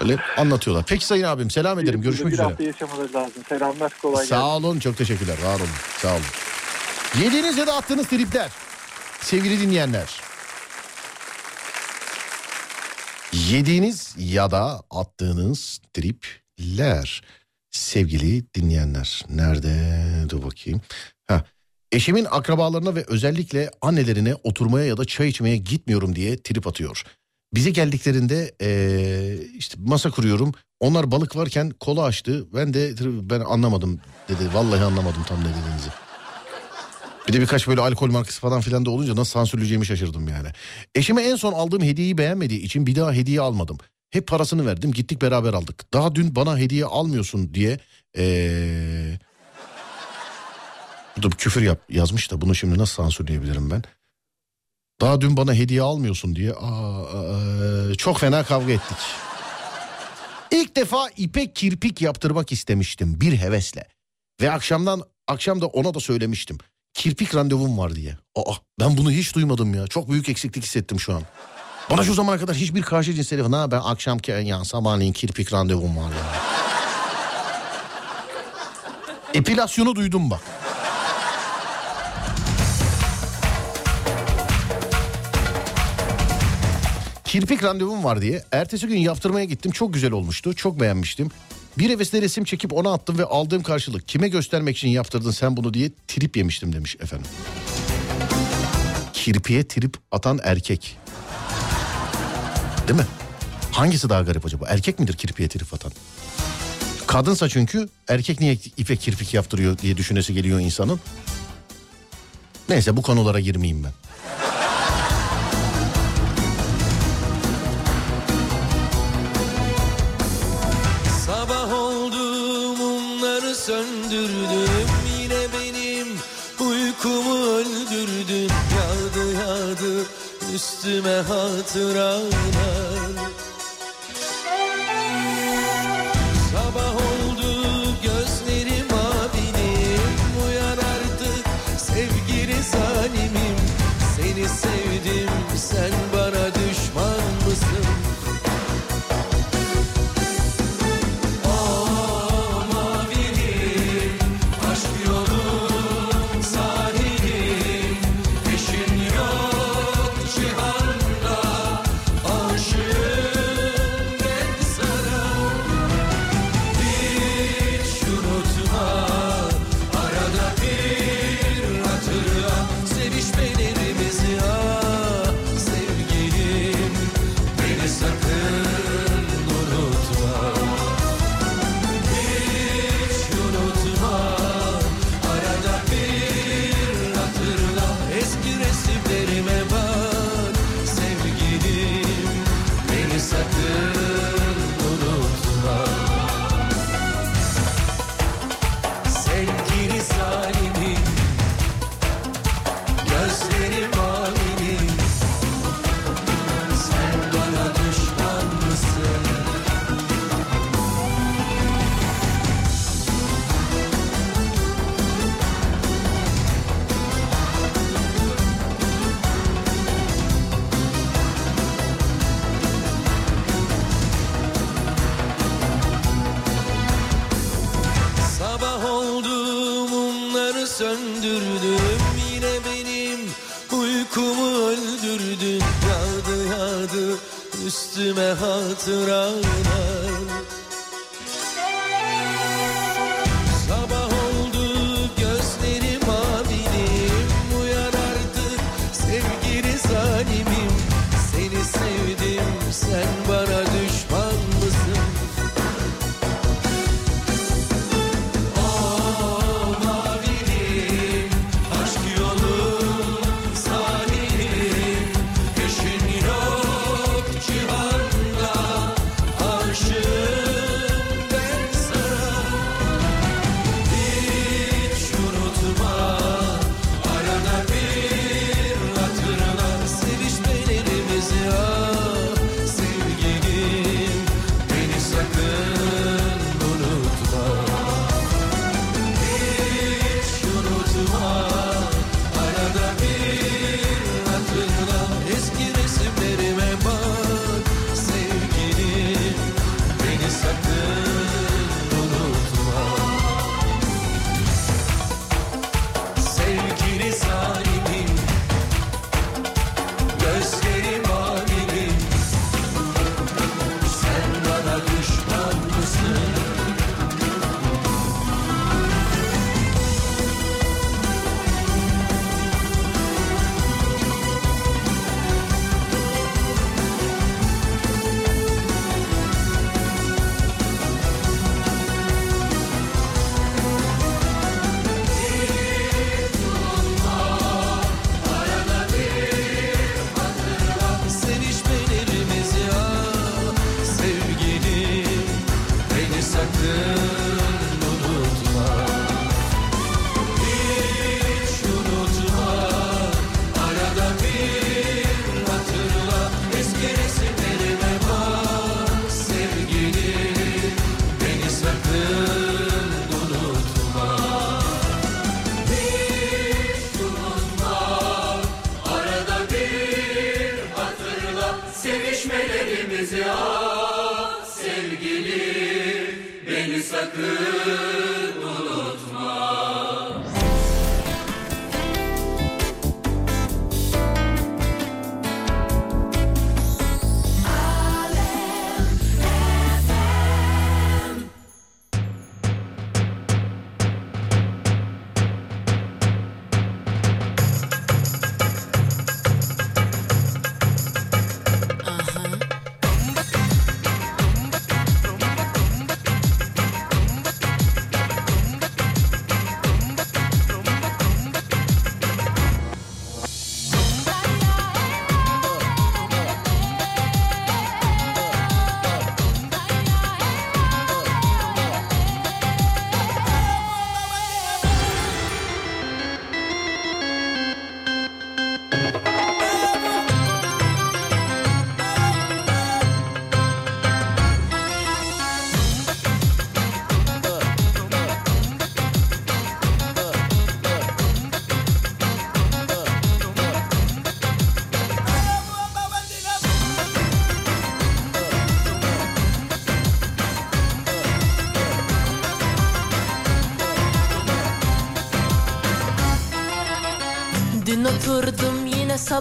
Öyle anlatıyorlar. Peki sayın abim selam ederim. Bir- Görüşmek bir üzere. hafta yaşamaları lazım. Selamlar kolay gelsin. Sağ olun çok teşekkürler var olun sağ olun. Yediğiniz ya da attığınız tripler sevgili dinleyenler. Yediğiniz ya da attığınız tripler sevgili dinleyenler. Nerede dur bakayım. Ha, Eşimin akrabalarına ve özellikle annelerine oturmaya ya da çay içmeye gitmiyorum diye trip atıyor. Bize geldiklerinde eee, işte masa kuruyorum. Onlar balık varken kola açtı. Ben de ben anlamadım dedi. Vallahi anlamadım tam ne dediğinizi. Bir de birkaç böyle alkol markası falan filan da olunca nasıl sansürleyeceğimi şaşırdım yani. Eşime en son aldığım hediyeyi beğenmediği için bir daha hediye almadım. Hep parasını verdim gittik beraber aldık. Daha dün bana hediye almıyorsun diye eee Burada küfür yap, yazmış da bunu şimdi nasıl sansürleyebilirim ben? Daha dün bana hediye almıyorsun diye aa, aa, çok fena kavga ettik. İlk defa ipek kirpik yaptırmak istemiştim bir hevesle. Ve akşamdan akşam da ona da söylemiştim. Kirpik randevum var diye. Aa ben bunu hiç duymadım ya. Çok büyük eksiklik hissettim şu an. Bana şu zamana kadar hiçbir karşı cins herif ben akşamki ya sabahleyin kirpik randevum var ya. Epilasyonu duydum bak. Kirpik randevum var diye ertesi gün yaptırmaya gittim. Çok güzel olmuştu. Çok beğenmiştim. Bir hevesle resim çekip ona attım ve aldığım karşılık kime göstermek için yaptırdın sen bunu diye trip yemiştim demiş efendim. Kirpiye trip atan erkek. Değil mi? Hangisi daha garip acaba? Erkek midir kirpiye trip atan? Kadınsa çünkü erkek niye ipe kirpik yaptırıyor diye düşünesi geliyor insanın. Neyse bu konulara girmeyeyim ben. Üstüme hatıralar üstüme hatıralar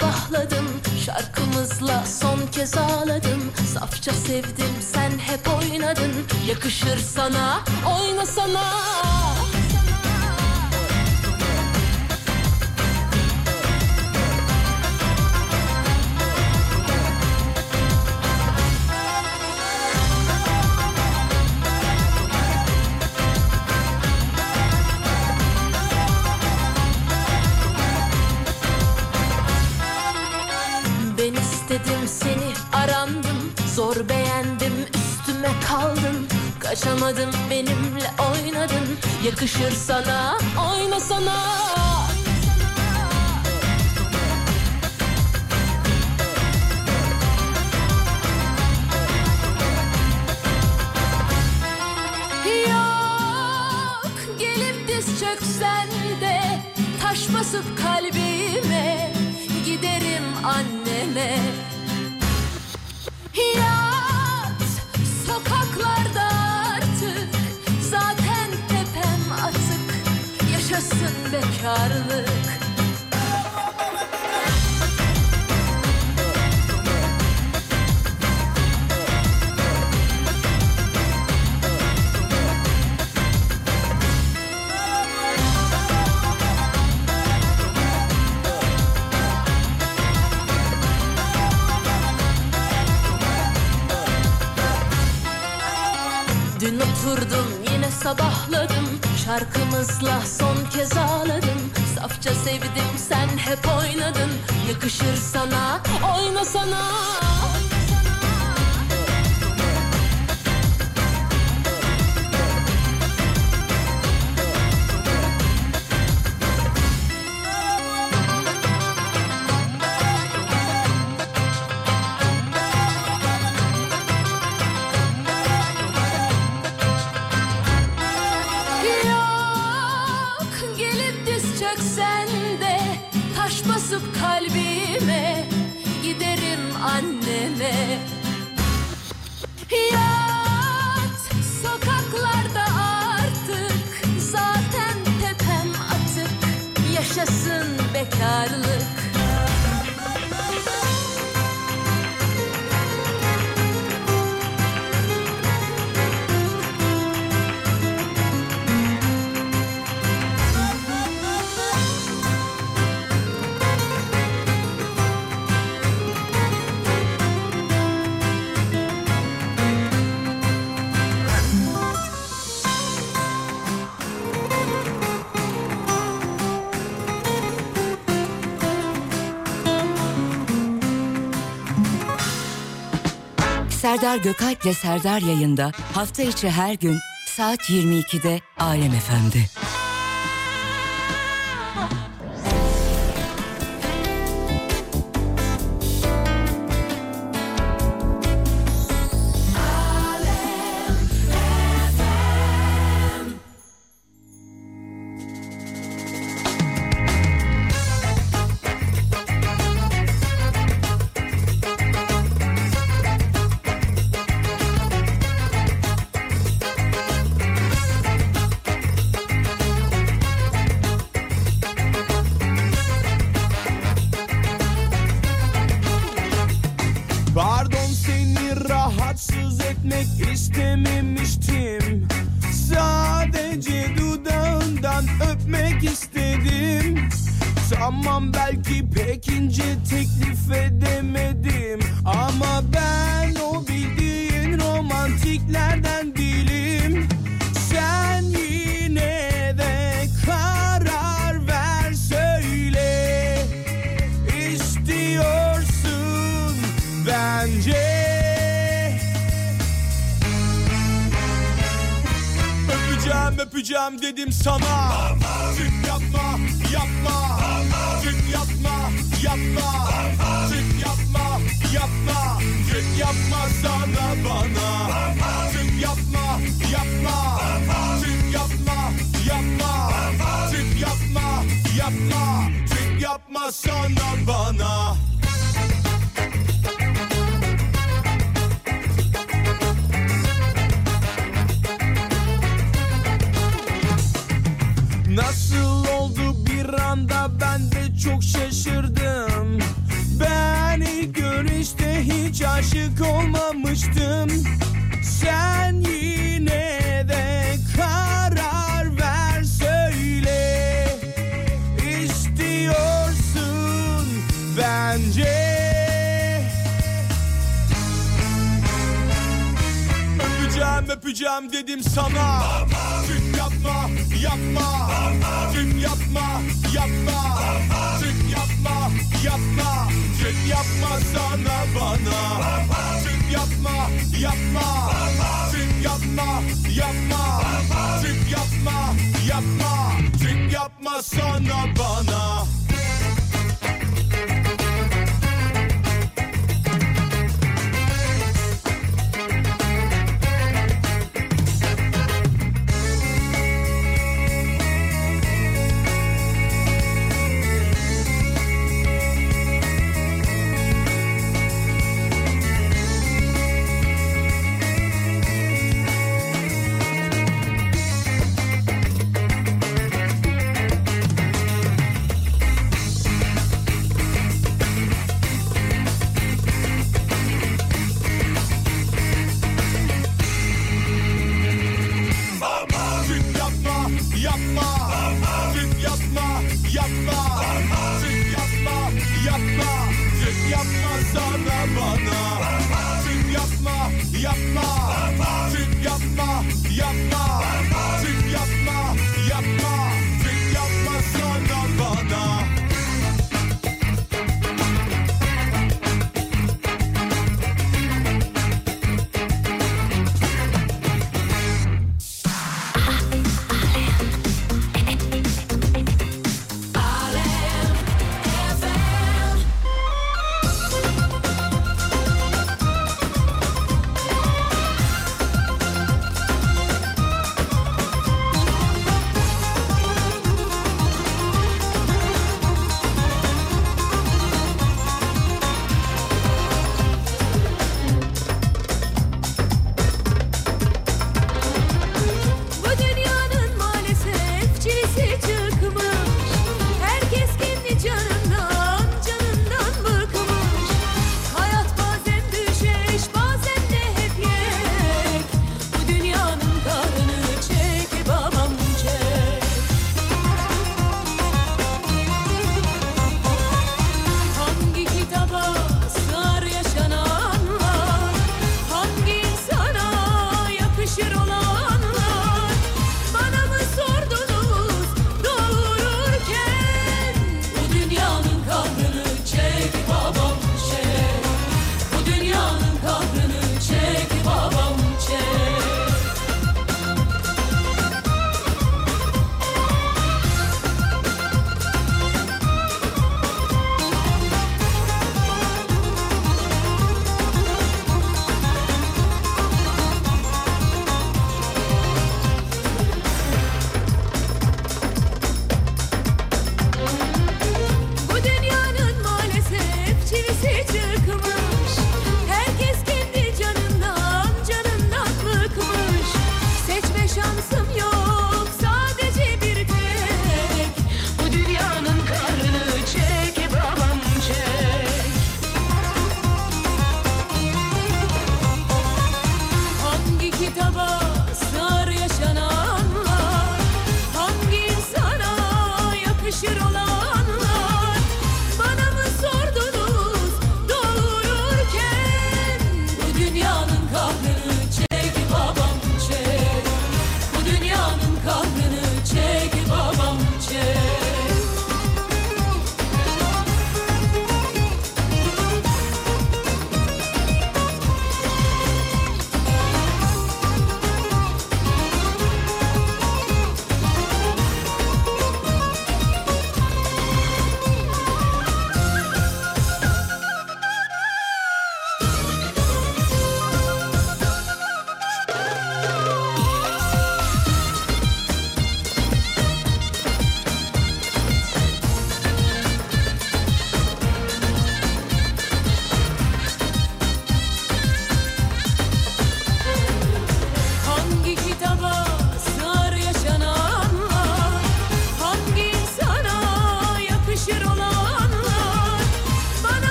sabahladım Şarkımızla son kez ağladım. Safça sevdim sen hep oynadın. Yakışır sana oynasana Kaçamadım benimle oynadın. Yakışır sana oynasana çöksen de Taş basıp kalbime Giderim anneme. Yat sokaklarda artık Zaten tepem atık. Yaşasın bekarlık Serdar Gökalp'le Serdar yayında hafta içi her gün saat 22'de Alem FM'de. işte hiç aşık olmamıştım. Sen yine de karar ver söyle. İstiyorsun bence. Öpeceğim öpeceğim dedim sana. Tüm yapma yapma. Tüm yapma yapma. Tüm yapma yapma. Tüm yapma sana bana. Tüm yapma yapma. Tüm yapma yapma. Tüm yapma yapma. Tüm yapma sana bana.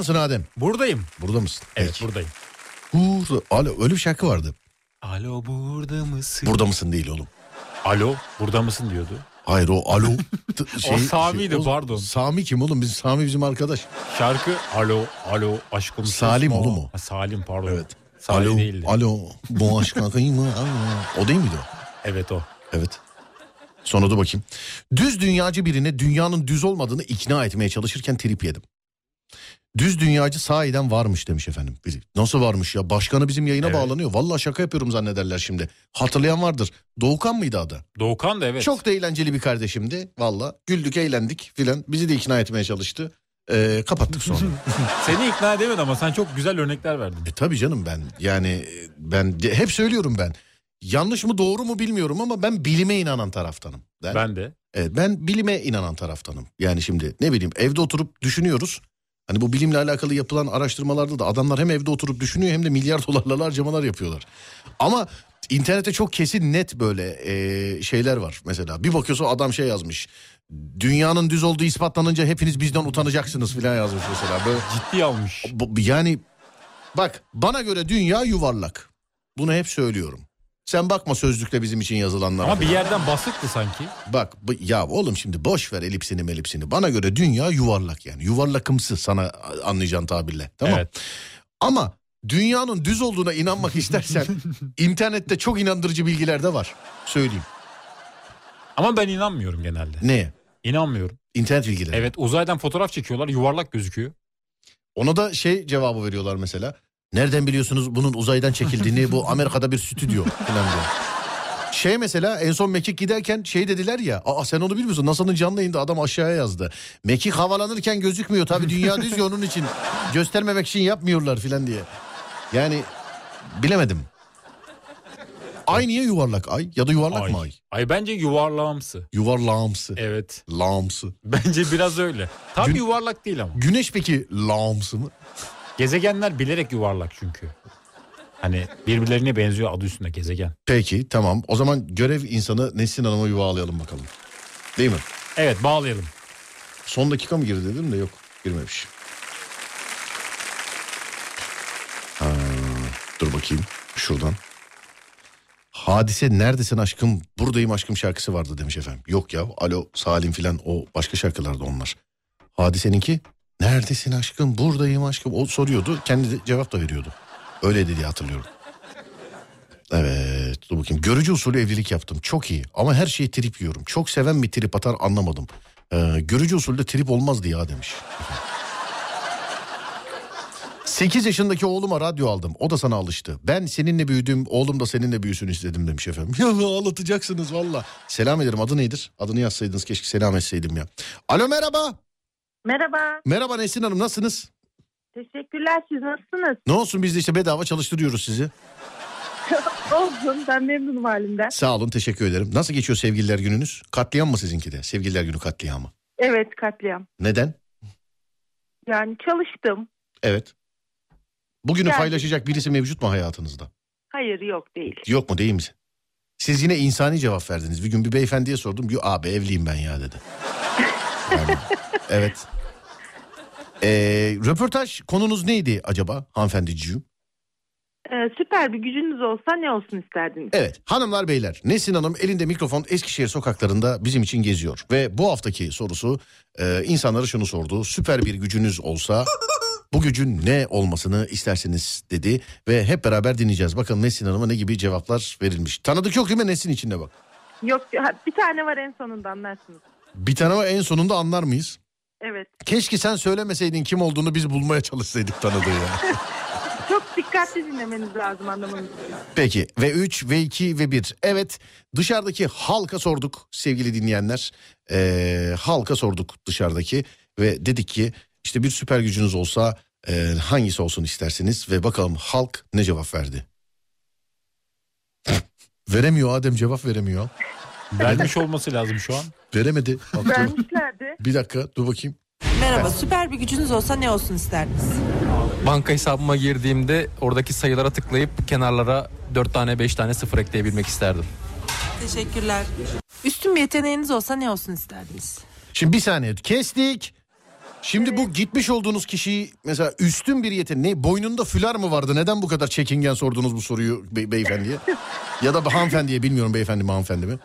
Mısın Adem? Buradayım. Burada mısın? Evet Peki. buradayım. Burada. Alo, öyle bir şarkı vardı. Alo burada mısın? Burada mısın değil oğlum. Alo burada mısın diyordu. Hayır o alo. T- O Sami'ydi, o- pardon. Sami kim oğlum? Bizim Sami bizim arkadaş. Şarkı alo alo aşkım. Salim oğlum o. Ha, Salim pardon. Evet. Salih alo, değildi. alo. Bu aşk kıyma. O değil miydi o? Evet o. Evet. Sonra da bakayım. Düz dünyacı birine dünyanın düz olmadığını ikna etmeye çalışırken trip yedim. Düz dünyacı sahiden varmış demiş efendim. Nasıl varmış ya? Başkanı bizim yayına Evet. bağlanıyor. Vallahi şaka yapıyorum zannederler şimdi. Hatırlayan vardır. Doğukan mıydı adı? Doğukan da evet. Çok da eğlenceli bir kardeşimdi. Valla güldük eğlendik filan. Bizi de ikna etmeye çalıştı. Ee, kapattık sonra. Seni ikna edemedi ama sen çok güzel örnekler verdin. E tabii canım ben yani ben hep söylüyorum ben. Yanlış mı doğru mu bilmiyorum ama ben bilime inanan taraftanım. Ben, Ben de. Evet, ben bilime inanan taraftanım. Yani şimdi ne bileyim evde oturup düşünüyoruz. Hani bu bilimle alakalı yapılan araştırmalarda da adamlar hem evde oturup düşünüyor hem de milyar dolarlarla harcamalar yapıyorlar. Ama internette çok kesin net böyle e, şeyler var mesela. Bir bakıyorsun adam şey yazmış. Dünyanın düz olduğu ispatlanınca hepiniz bizden utanacaksınız falan yazmış mesela. Böyle Ciddi almış. yani bak bana göre dünya yuvarlak. Bunu hep söylüyorum. Sen bakma sözlükte bizim için yazılanlara. Ama bir yerden basıktı sanki. Bak ya oğlum şimdi boş ver elipsini melipsini. Bana göre dünya yuvarlak yani. Yuvarlakımsı sana anlayacağın tabirle. Tamam. Evet. Ama dünyanın düz olduğuna inanmak istersen internette çok inandırıcı bilgiler de var. Söyleyeyim. Ama ben inanmıyorum genelde. Neye? İnanmıyorum. İnternet bilgileri. Evet uzaydan fotoğraf çekiyorlar yuvarlak gözüküyor. Ona da şey cevabı veriyorlar mesela. Nereden biliyorsunuz bunun uzaydan çekildiğini bu Amerika'da bir stüdyo falan diyor. Şey mesela en son Mekik giderken şey dediler ya. Aa sen onu bilmiyorsun. NASA'nın canlı yayında adam aşağıya yazdı. Mekik havalanırken gözükmüyor. Tabii dünya düz ya onun için. Göstermemek için yapmıyorlar filan diye. Yani bilemedim. Ay niye yuvarlak ay? Ya da yuvarlak Ay. mı ay? Ay bence yuvarlağımsı. Yuvarlağımsı. Evet. Lağımsı. Bence biraz öyle. Tam Gün- yuvarlak değil ama. Güneş peki lağımsı mı? Gezegenler bilerek yuvarlak çünkü. Hani birbirlerine benziyor adı üstünde gezegen. Peki tamam. O zaman görev insanı Nesin Hanım'a yuvalayalım bakalım. Değil mi? Evet bağlayalım. Son dakika mı girdi dedim de yok girmemiş. Ha, dur bakayım şuradan. Hadise neredesin aşkım buradayım aşkım şarkısı vardı demiş efendim. Yok ya alo Salim filan o başka şarkılardı onlar. Hadiseninki neredesin aşkım buradayım aşkım o soruyordu kendi de cevap da veriyordu. Öyle diye hatırlıyorum. Evet dur bakayım. Görücü usulü evlilik yaptım. Çok iyi ama her şeyi trip yiyorum. Çok seven mi trip atar anlamadım. Ee, görücü usulde trip olmazdı ya demiş. 8 yaşındaki oğluma radyo aldım. O da sana alıştı. Ben seninle büyüdüm. Oğlum da seninle büyüsün istedim demiş efendim. Ya ağlatacaksınız valla. Selam ederim. Adı nedir? Adını yazsaydınız keşke selam etseydim ya. Alo merhaba. Merhaba. Merhaba Nesin Hanım nasılsınız? Teşekkürler. Siz nasılsınız? Ne olsun biz de işte bedava çalıştırıyoruz sizi. Olsun. Ben memnunum halimden. Sağ olun teşekkür ederim. Nasıl geçiyor sevgililer gününüz? Katliam mı sizinki de? Sevgililer günü katliamı. Evet katliam. Neden? Yani çalıştım. Evet. Bugünü Yani- paylaşacak birisi mevcut mu hayatınızda? Hayır yok değil. Yok mu değil mi? Siz yine insani cevap verdiniz. Bir gün bir beyefendiye sordum. Diyor abi evliyim ben ya dedi. Yani, evet. Ee, röportaj konunuz neydi acaba hanımefendiciğim? Ee, süper bir gücünüz olsa ne olsun isterdiniz? Evet hanımlar beyler Nesin Hanım elinde mikrofon Eskişehir sokaklarında bizim için geziyor. Ve bu haftaki sorusu e, insanlara şunu sordu. Süper bir gücünüz olsa bu gücün ne olmasını istersiniz dedi. Ve hep beraber dinleyeceğiz. Bakalım Nesin Hanım'a ne gibi cevaplar verilmiş. Tanıdık yok değil mi Nesin içinde bak. Yok bir tane var en sonunda anlarsınız. Bir tane var en sonunda anlar mıyız? Evet. Keşke sen söylemeseydin kim olduğunu biz bulmaya çalışsaydık tanıdığı ya. Çok dikkatli dinlemeniz lazım için. Peki ve 3 ve 2 ve 1. Evet dışarıdaki halka sorduk sevgili dinleyenler. Ee, halka sorduk dışarıdaki ve dedik ki işte bir süper gücünüz olsa e, hangisi olsun istersiniz? Ve bakalım halk ne cevap verdi? veremiyor Adem cevap veremiyor. Vermiş olması lazım şu an. Veremedi. Bak, dur. Vermişlerdi. bir dakika dur bakayım. Merhaba, süper bir gücünüz olsa ne olsun isterdiniz? Banka hesabıma girdiğimde oradaki sayılara tıklayıp kenarlara 4 tane 5 tane sıfır ekleyebilmek isterdim. Teşekkürler. Üstün bir yeteneğiniz olsa ne olsun isterdiniz? Şimdi bir saniye kestik. Şimdi bu gitmiş olduğunuz kişiyi mesela üstün bir yetenek ne boynunda fülar mı vardı? Neden bu kadar çekingen sordunuz bu soruyu be- beyefendiye? ya da hanımefendiye bilmiyorum beyefendi mi hanımefendi mi?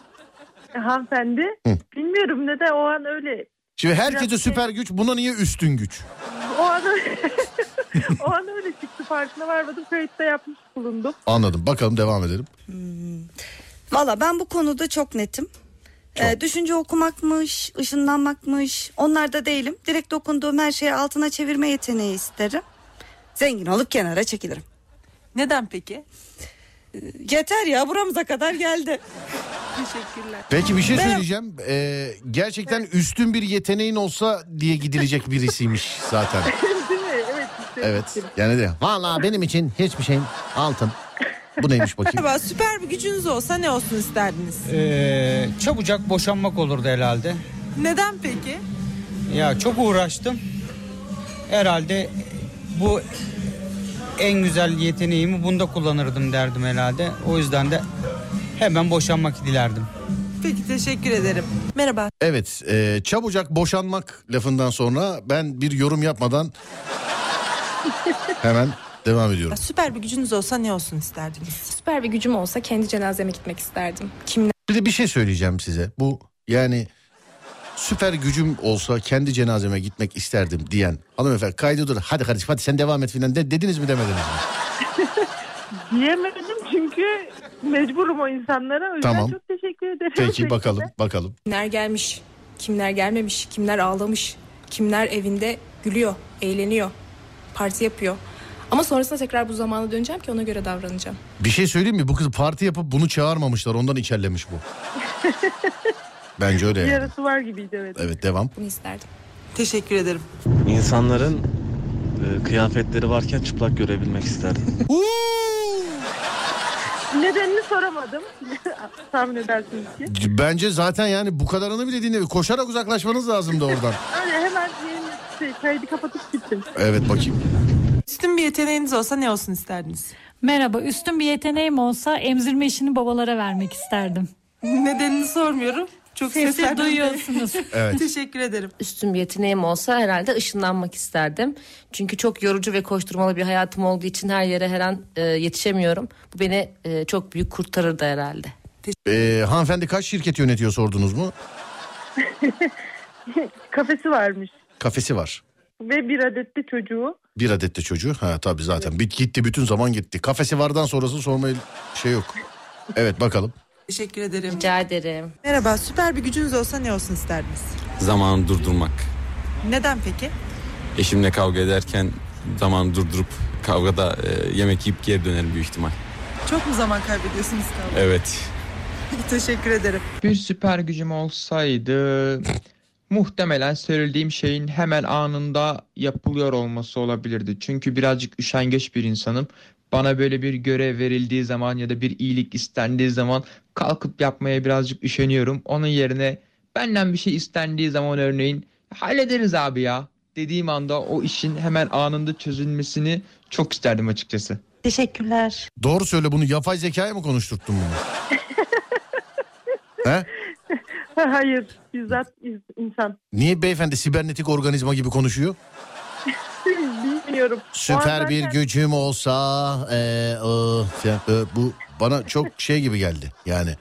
Hanımefendi. Hı. Bilmiyorum neden o an öyle. Şimdi herkese Biraz- süper güç buna niye üstün güç? O an öyle, o an öyle çıktı farkına varmadım. Kayıtta yapmış bulundum. Anladım bakalım devam edelim. Valla ben bu konuda çok netim. Ee, düşünce okumakmış, ışınlanmakmış. Onlarda değilim. Direkt dokunduğum her şeyi altına çevirme yeteneği isterim. Zengin olup kenara çekilirim. Neden peki? Yeter ya buramıza kadar geldi. Teşekkürler. Peki bir şey söyleyeceğim. Ee, gerçekten üstün bir yeteneğin olsa diye gidilecek birisiymiş zaten. Değil mi? Evet. Evet. Yani de vallahi benim için hiçbir şeyin altın. Bu neymiş bakayım? Merhaba süper bir gücünüz olsa ne olsun isterdiniz? Ee, çabucak boşanmak olurdu herhalde. Neden peki? Ya çok uğraştım. Herhalde bu en güzel yeteneğimi bunda kullanırdım derdim herhalde. O yüzden de hemen boşanmak dilerdim. Peki teşekkür ederim. Merhaba. Evet, e, çabucak boşanmak lafından sonra ben bir yorum yapmadan hemen devam ediyorum. Süper bir gücünüz olsa ne olsun isterdiniz? Süper bir gücüm olsa kendi cenazeme gitmek isterdim. Kimler? Bir de bir şey söyleyeceğim size. Bu yani süper gücüm olsa kendi cenazeme gitmek isterdim diyen hanımefendi kaydı. Hadi kardeşim hadi sen devam et filan de, dediniz mi demediniz mi? Diyemedim çünkü mecburum o insanlara. O Tamam. çok teşekkür ederim. Peki bakalım bakalım. Kimler gelmiş, kimler gelmemiş, kimler ağlamış, kimler evinde gülüyor, eğleniyor, parti yapıyor. Ama sonrasında tekrar bu zamana döneceğim ki ona göre davranacağım. Bir şey söyleyeyim mi? Bu kız parti yapıp bunu çağırmamışlar. Ondan içerlemiş bu. Bence öyle Bir yani. yarısı var gibiydi evet. Evet devam. Bunu isterdim. Teşekkür ederim. İnsanların e, kıyafetleri varken çıplak görebilmek isterdim. Nedenini soramadım. Tahmin edersiniz ki. Bence zaten yani bu kadarını bile dinle. Koşarak uzaklaşmanız lazımdı oradan. Öyle hemen yayını, şey, kaydı kapatıp gittim. Evet bakayım. Üstün bir yeteneğiniz olsa ne olsun isterdiniz? Merhaba, üstün bir yeteneğim olsa emzirme işini babalara vermek isterdim. Nedenini sormuyorum. Çok Sesi duyuyorsunuz. Evet. Teşekkür ederim. Üstün bir yeteneğim olsa herhalde ışınlanmak isterdim. Çünkü çok yorucu ve koşturmalı bir hayatım olduğu için her yere her an e, yetişemiyorum. Bu beni e, çok büyük kurtarırdı herhalde. Ee, hanımefendi kaç şirket yönetiyor sordunuz mu? Kafesi varmış. Kafesi var. Ve bir adet de çocuğu. Bir adet de çocuğu. Ha tabii zaten. Bit gitti bütün zaman gitti. Kafesi vardan sonrası sormaya şey yok. Evet bakalım. Teşekkür ederim. Rica ederim. Merhaba süper bir gücünüz olsa ne olsun isterdiniz? Zamanı durdurmak. Neden peki? Eşimle kavga ederken zamanı durdurup kavgada e, yemek yiyip geri dönerim büyük ihtimal. Çok mu zaman kaybediyorsunuz kavga? Evet. Teşekkür ederim. Bir süper gücüm olsaydı muhtemelen söylediğim şeyin hemen anında yapılıyor olması olabilirdi. Çünkü birazcık üşengeç bir insanım. Bana böyle bir görev verildiği zaman ya da bir iyilik istendiği zaman kalkıp yapmaya birazcık üşeniyorum. Onun yerine benden bir şey istendiği zaman örneğin hallederiz abi ya dediğim anda o işin hemen anında çözülmesini çok isterdim açıkçası. Teşekkürler. Doğru söyle bunu yapay zekaya mı konuşturttun bunu? He? Hayır. Bizzat iz- insan. Niye beyefendi sibernetik organizma gibi konuşuyor? An Süper bir gücüm olsa e, o, falan, e, bu bana çok şey gibi geldi yani.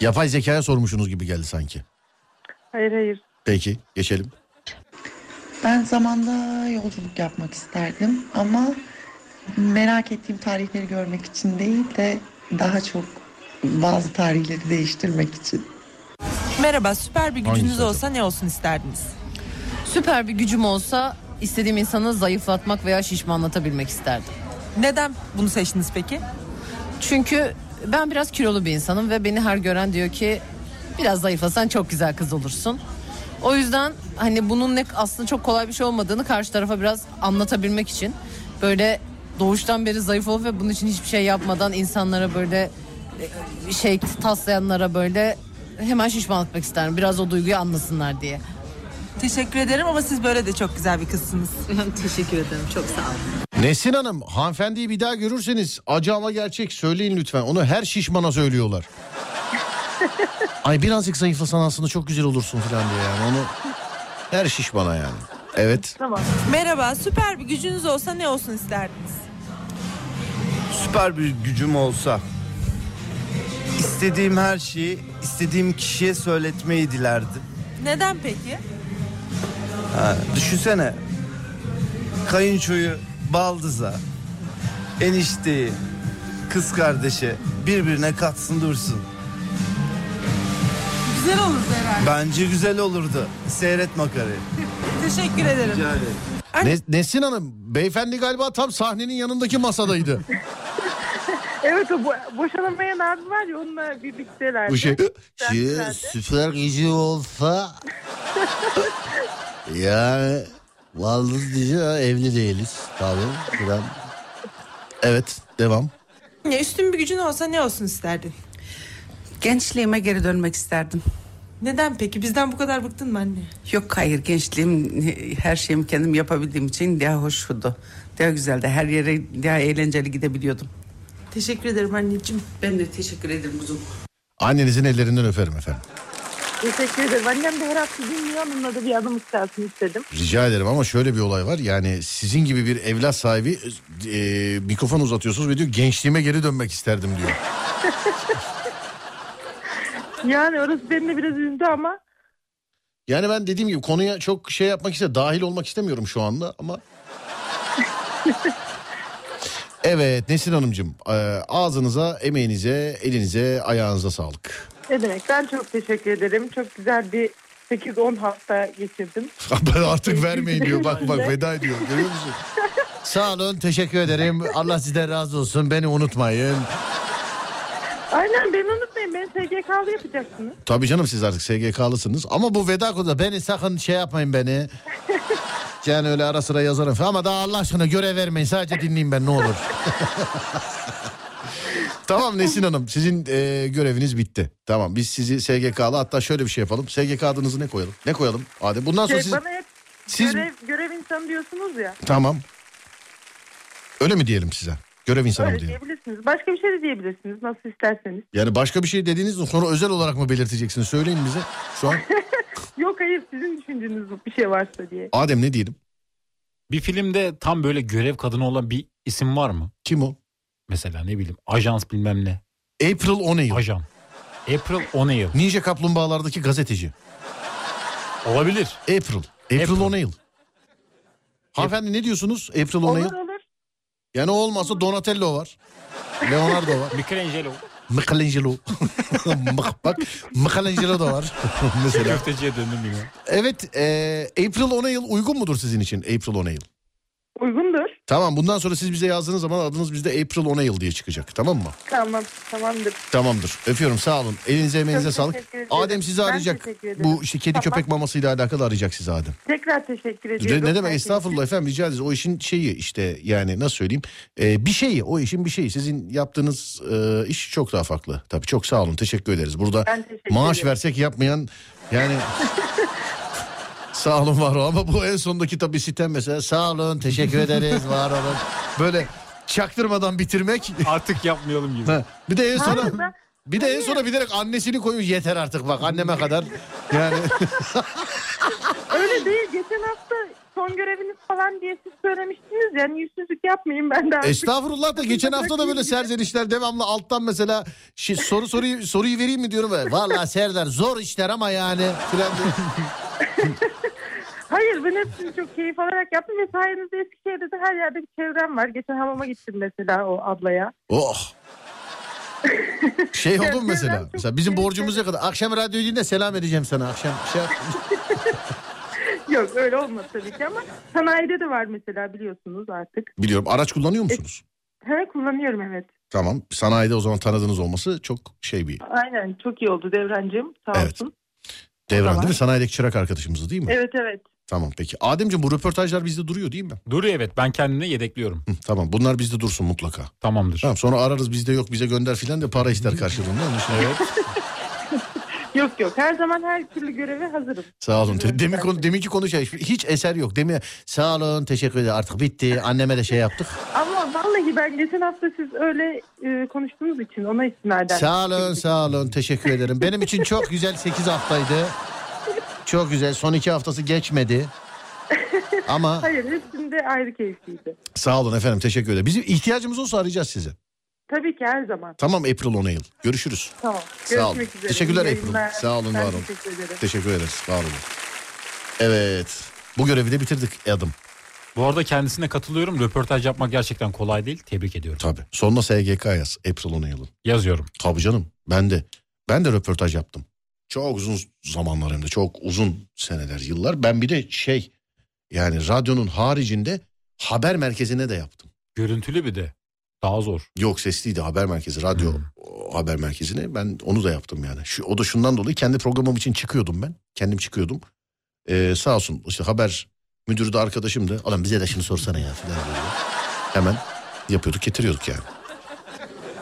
Yapay zekaya sormuşsunuz gibi geldi sanki. Hayır hayır. Peki geçelim. Ben zamanda yolculuk yapmak isterdim ama merak ettiğim tarihleri görmek için değil de daha çok bazı tarihleri değiştirmek için. Merhaba süper bir Hangisi gücünüz acaba? olsa ne olsun isterdiniz? Süper bir gücüm olsa istediğim insanı zayıflatmak veya şişmanlatabilmek isterdim. Neden bunu seçtiniz peki? Çünkü ben biraz kilolu bir insanım ve beni her gören diyor ki biraz zayıflasan çok güzel kız olursun. O yüzden hani bunun ne aslında çok kolay bir şey olmadığını karşı tarafa biraz anlatabilmek için böyle doğuştan beri zayıf olup ve bunun için hiçbir şey yapmadan insanlara böyle e, şey taslayanlara böyle hemen şişmanlatmak isterim. Biraz o duyguyu anlasınlar diye. Teşekkür ederim ama siz böyle de çok güzel bir kızsınız. Teşekkür ederim. Çok sağ olun. Nesin Hanım hanımefendiyi bir daha görürseniz acı ama gerçek söyleyin lütfen. Onu her şişmana söylüyorlar. Ay birazcık zayıflasan aslında çok güzel olursun falan diye yani onu her şişmana yani. Evet. Tamam. Merhaba, süper bir gücünüz olsa ne olsun isterdiniz? Süper bir gücüm olsa istediğim her şeyi istediğim kişiye söyletmeyi dilerdim. Neden peki? Ha, düşünsene kayınçoyu baldıza enişteyi kız kardeşi birbirine katsın dursun. Güzel olurdu herhalde. Bence güzel olurdu. Seyret makarayı. Teşekkür ederim. Rica ederim. Ne- Nesin Hanım beyefendi galiba tam sahnenin yanındaki masadaydı. Evet o bo- boşanamayan abi var ya onunla birlikteler. Bu şey süper gücü olsa yani Valdız diyeceğim ama evli değiliz tabii. Falan. Evet devam. Ya üstün bir gücün olsa ne olsun isterdin? Gençliğime geri dönmek isterdim. Neden peki? Bizden bu kadar bıktın mı anne? Yok hayır gençliğim her şeyimi kendim yapabildiğim için daha hoştu. Daha güzeldi. Her yere daha eğlenceli gidebiliyordum. Teşekkür ederim anneciğim. Ben de teşekkür ederim kuzum. Annenizin ellerinden öperim efendim. Teşekkür ederim. Annem de her hafta dinliyor. Onunla da bir adım istersin istedim. Rica ederim ama şöyle bir olay var. Yani sizin gibi bir evlat sahibi e, mikrofon uzatıyorsunuz ve diyor gençliğime geri dönmek isterdim diyor. Yani orası beni de biraz üzdü ama Yani ben dediğim gibi konuya çok şey yapmak iste dahil olmak istemiyorum şu anda ama. evet Nesin Hanımcığım e, ağzınıza, emeğinize, elinize, ayağınıza sağlık. Ne demek. Ben çok teşekkür ederim. Çok güzel bir 8-10 hafta geçirdim. Ben artık vermeyin diyor bak bak veda ediyor görüyor musun? Sağ olun teşekkür ederim Allah sizden razı olsun beni unutmayın. Aynen beni unutmayın. Beni SGK'lı yapacaksınız. Tabii canım siz artık SGK'lısınız ama bu veda konuda beni sakın şey yapmayın beni. Yani öyle ara sıra yazarım falan ama daha Allah aşkına görev vermeyin sadece dinleyin ben ne olur. Tamam Nesin Hanım sizin e, göreviniz bitti. Tamam biz sizi SGK'lı hatta şöyle bir şey yapalım. SGK adınızı ne koyalım? Ne koyalım? Adem bundan sonra Şey, siz... Bana hep siz- görev, görev insanı diyorsunuz ya. Tamam. Öyle mi diyelim size? Görev insanı mı Öyle diyelim? diyebilirsiniz. Başka bir şey de diyebilirsiniz. Nasıl isterseniz. Yani başka bir şey dediğiniz sonra özel olarak mı belirteceksiniz? Söyleyin bize. Şu an Yok hayır sizin düşündüğünüz bir şey varsa diye. Adem ne diyelim? Bir filmde tam böyle görev kadını olan bir isim var mı? Kim o? Mesela ne bileyim ajans bilmem ne. April O'Neil. Ajan. April O'Neil. Ninja Kaplumbağalardaki gazeteci. Olabilir. April. April, O'Neil. Hanımefendi ne diyorsunuz? April O'Neil. Olur olur. Yani o olmazsa Donatello var. Leonardo var. Michelangelo. Michelangelo. Bak bak Michelangelo da var. Mesela. Köfteciye döndüm yine. Evet e, April O'Neil uygun mudur sizin için April O'Neil? Uygundur. Tamam bundan sonra siz bize yazdığınız zaman adınız bizde April O'Neil diye çıkacak tamam mı? Tamam tamamdır. Tamamdır. Öpüyorum sağ olun. Elinize emeğinize sağlık. Adem sizi arayacak. Bu işte kedi Tamam. köpek mamasıyla alakalı arayacak sizi Adem. Tekrar teşekkür ediyorum. ne demek estağfurullah efendim rica ederiz. O işin şeyi işte yani nasıl söyleyeyim Ee, bir şeyi o işin bir şeyi. Sizin yaptığınız e, iş çok daha farklı. Tabii çok sağ olun teşekkür ederiz. Burada teşekkür maaş ederim. versek yapmayan yani sağ olun var olun ama bu en sondaki tabii sitem mesela sağ olun teşekkür ederiz var olun. Böyle çaktırmadan bitirmek. Artık yapmayalım gibi. Ha, bir de en sona Hayır, ben- bir de en sona bilerek annesini koyuyor yeter artık bak anneme kadar. Yani Öyle değil. Geçen hafta son göreviniz falan diye siz söylemiştiniz. Yani yüzsüzlük yapmayın ben de artık. Estağfurullah da geçen hafta da böyle serzenişler devamlı alttan mesela şi- soru soruyu soruyu vereyim mi diyorum. ve, Vallahi Serdar zor işler ama yani. Hayır ben hepsini çok keyif alarak yaptım ve sayenizde Eskişehir'de de her yerde bir çevrem var. Geçen hamama gittim mesela o ablaya. Oh. Şey oldu mu mesela? Mesela bizim borcumuz ne kadar? Akşam radyo dinle selam edeceğim sana akşam. Şey Yok öyle olmadı tabii ki ama sanayide de var mesela biliyorsunuz artık. Biliyorum araç kullanıyor musunuz? He kullanıyorum evet. Tamam sanayide o zaman tanıdığınız olması çok şey bir Aynen çok iyi oldu Devrancığım sağ Evet. olsun. devran değil mi? Sanayideki çırak arkadaşımızdı değil mi? Evet evet. Tamam peki. Ademciğim bu röportajlar bizde duruyor değil mi? Duruyor evet ben kendimde yedekliyorum. Hı, tamam bunlar bizde dursun mutlaka. Tamamdır. Tamam sonra ararız bizde yok bize gönder filan de para ister karşılığında. Onun için- Ya Yok yok her zaman her türlü göreve hazırım. Sağ olun. Demin konu, deminki konu şey, hiç eser yok. Demin sağ olun teşekkür ederim artık bitti. Anneme de şey yaptık. Ama vallahi ben geçen hafta siz öyle e, konuştuğunuz için ona istinaden. Sağ olun sağ olun teşekkür ederim. Benim için çok güzel 8 haftaydı. Çok güzel son iki haftası geçmedi. Ama Hayır hepsinde ayrı keyifliydi. sağ olun efendim teşekkür ederim. Bizim ihtiyacımız olsa arayacağız sizi. Tabii ki her zaman. Tamam April O'Neil. Görüşürüz. Tamam. Sağ olun. Görüşmek üzere. Teşekkürler İyi April. yayınlar. Sağ olun Ben var olun. Teşekkür ederim. Teşekkür ederiz. Var olun. Evet. Bu görevi de bitirdik Adam. Bu arada kendisine katılıyorum. Röportaj yapmak gerçekten kolay değil. Tebrik ediyorum. Tabii. Sonuna SGK yaz. April O'Neil'ın. Yazıyorum. Tabii canım. Ben de. Ben de röportaj yaptım. Çok uzun zamanlar hem de. Çok uzun seneler, yıllar. Ben bir de şey yani radyonun haricinde haber merkezine de yaptım. Görüntülü bir de. Daha zor. Yok sesliydi haber merkezi, radyo o haber merkezine. Ben onu da yaptım yani. Şu, o da şundan dolayı kendi programım için çıkıyordum ben. Kendim çıkıyordum. Ee, sağ olsun işte haber müdürü de arkadaşımdı. Adam bize de şunu sorsana ya falan. Hemen yapıyorduk getiriyorduk yani.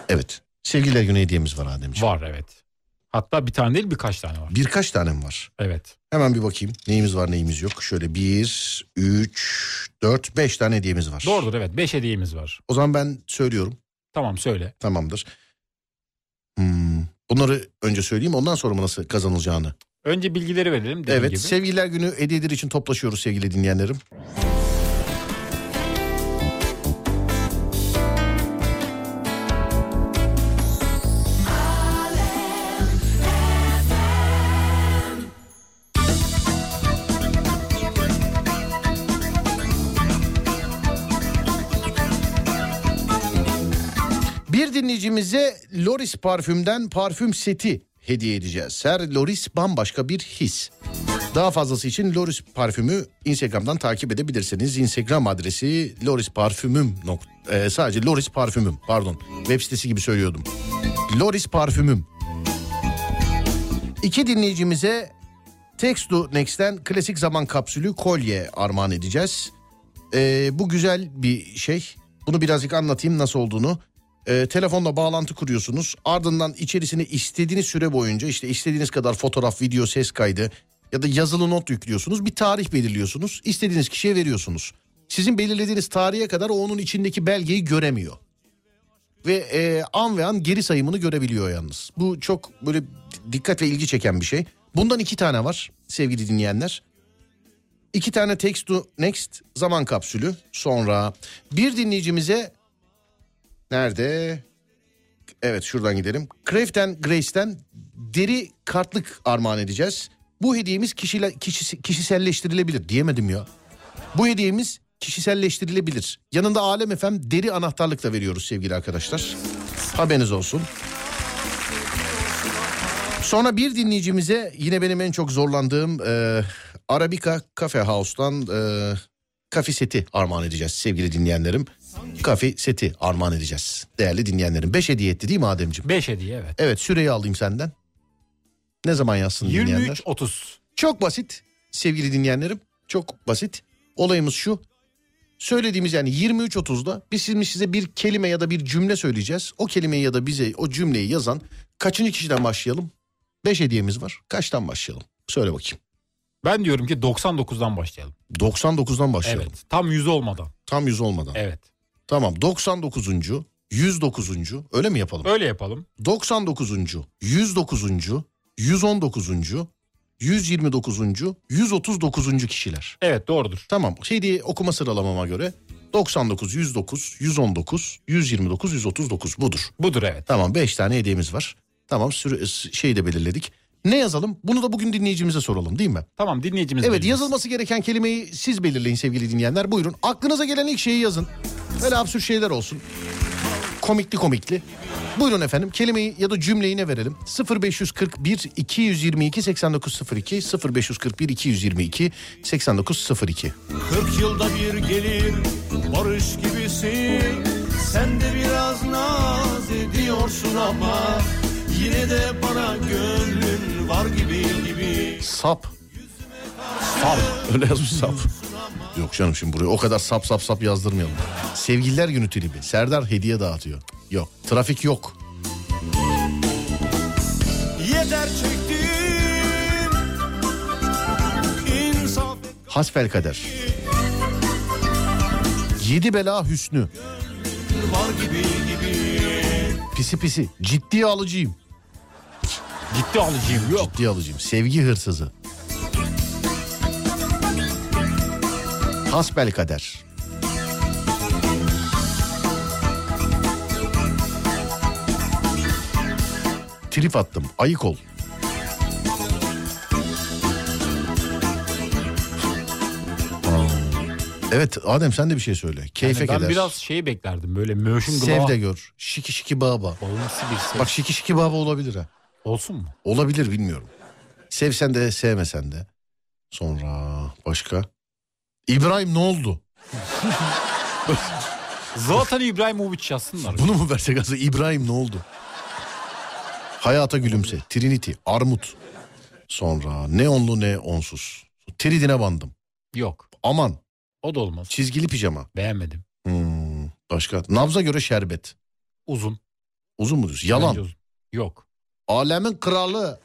Evet. Sevgililer günü hediyemiz var Ademciğim. Var evet. Hatta bir tane değil birkaç tane var. Birkaç tanem var. Evet. Hemen bir bakayım neyimiz var neyimiz yok. Şöyle bir, üç, dört, beş tane hediyemiz var. Doğrudur evet. Beş hediyemiz var. O zaman ben söylüyorum. Tamam söyle. Tamamdır. Hmm, Bunları önce söyleyeyim ondan sonra mı nasıl kazanılacağını. Önce bilgileri verelim. Evet gibi. sevgililer günü hediyeler için toplaşıyoruz sevgili dinleyenlerim. Bir dinleyicimize Loris parfümden parfüm seti hediye edeceğiz. Her Loris bambaşka bir his. Daha fazlası için Loris parfümü Instagram'dan takip edebilirsiniz. Instagram adresi Loris parfümüm. nok- e, sadece Loris parfümüm pardon. Web sitesi gibi söylüyordum. Loris parfümüm. İki dinleyicimize Text to Next'ten klasik zaman kapsülü kolye armağan edeceğiz. Ee, bu güzel bir şey. Bunu birazcık anlatayım nasıl olduğunu. Ee, telefonla bağlantı kuruyorsunuz. Ardından içerisine istediğiniz süre boyunca işte istediğiniz kadar fotoğraf, video, ses kaydı ya da yazılı not yüklüyorsunuz. Bir tarih belirliyorsunuz. İstediğiniz kişiye veriyorsunuz. Sizin belirlediğiniz tarihe kadar o onun içindeki belgeyi göremiyor. Ve e, an ve an geri sayımını görebiliyor yalnız. Bu çok böyle dikkat ve ilgi çeken bir şey. Bundan iki tane var sevgili dinleyenler. İki tane Text to Next zaman kapsülü. Sonra bir dinleyicimize nerede? Evet şuradan gidelim. Craft and Grace'ten deri kartlık armağan edeceğiz. Bu hediyemiz kişile, kişisi, kişiselleştirilebilir diyemedim ya. Bu hediyemiz kişiselleştirilebilir. Yanında Alem Efem deri anahtarlık da veriyoruz sevgili arkadaşlar. Haberiniz olsun. Sonra bir dinleyicimize yine benim en çok zorlandığım e, Arabica Cafe House'tan e, kafe seti armağan edeceğiz sevgili dinleyenlerim. Kafe seti armağan edeceğiz değerli dinleyenlerim. Beş hediye etti değil mi Ademciğim? Beş hediye evet. Evet süreyi alayım senden. Ne zaman yazsın dinleyenler? 23-30. Çok basit sevgili dinleyenlerim. Çok basit. Olayımız şu. Söylediğimiz yani 23.30'da biz şimdi size bir kelime ya da bir cümle söyleyeceğiz. O kelimeyi ya da bize o cümleyi yazan kaçıncı kişiden başlayalım? 5 hediyemiz var. Kaçtan başlayalım? Söyle bakayım. Ben diyorum ki 99'dan başlayalım. 99'dan başlayalım. Evet. Tam 100 olmadan. Tam 100 olmadan. Evet. Tamam 99. 109. Öyle mi yapalım? Öyle yapalım. 99. 109. 119. 129. 139. kişiler. Evet doğrudur. Tamam. Hediye okuma sıralamama göre 99, 109, 119, 129, 139 budur. Budur evet. Tamam 5 tane hediyemiz var. Tamam süre, şeyi de belirledik. Ne yazalım? Bunu da bugün dinleyicimize soralım değil mi? Tamam dinleyicimiz Evet belirlesin. yazılması gereken kelimeyi siz belirleyin sevgili dinleyenler. Buyurun aklınıza gelen ilk şeyi yazın. Böyle absürt şeyler olsun. Komikli komikli. Buyurun efendim kelimeyi ya da cümleyi ne verelim? 0541 222 8902 0541 222 8902 40 yılda bir gelir barış gibisin Sen de biraz naz ediyorsun ama Yine de bana gönlün var gibi gibi Sap. Sap. Öyle yazmış sap. Yok canım şimdi buraya o kadar sap sap sap yazdırmayalım. Sevgililer günü tribi. Serdar hediye dağıtıyor. Yok. Trafik yok. Yeter çektim. İnsaf... Hasbel kader. Yedi bela hüsnü. Gibi, gibi. Pisi pisi. Ciddi alıcıyım. Ciddi alıcıyım yok. Ciddi alıcıyım. Sevgi hırsızı. Hasbel kader. Trip attım. Ayık ol. Evet Adem sen de bir şey söyle. Keyfe Yani ben keder. biraz şeyi beklerdim böyle motion Sev glow. de gör. Şiki şiki baba. Olması bir ses. Bak şiki şiki baba olabilir ha. Olsun mu? Olabilir bilmiyorum. Sevsen de sevmesen de. Sonra başka. İbrahim ne oldu? Zlatan İbrahimovic yazsınlar. Bunu mu versek aslında İbrahim ne oldu? Hayata gülümse. Trinity. Armut. Sonra ne onlu ne onsuz. Tridine bandım. Yok. Aman. O da olmaz. Çizgili pijama. Beğenmedim. Hmm, başka. Nabza göre şerbet. Uzun. Uzun mu diyorsun? Yalan. Uzun. Yok. Alemin kralı.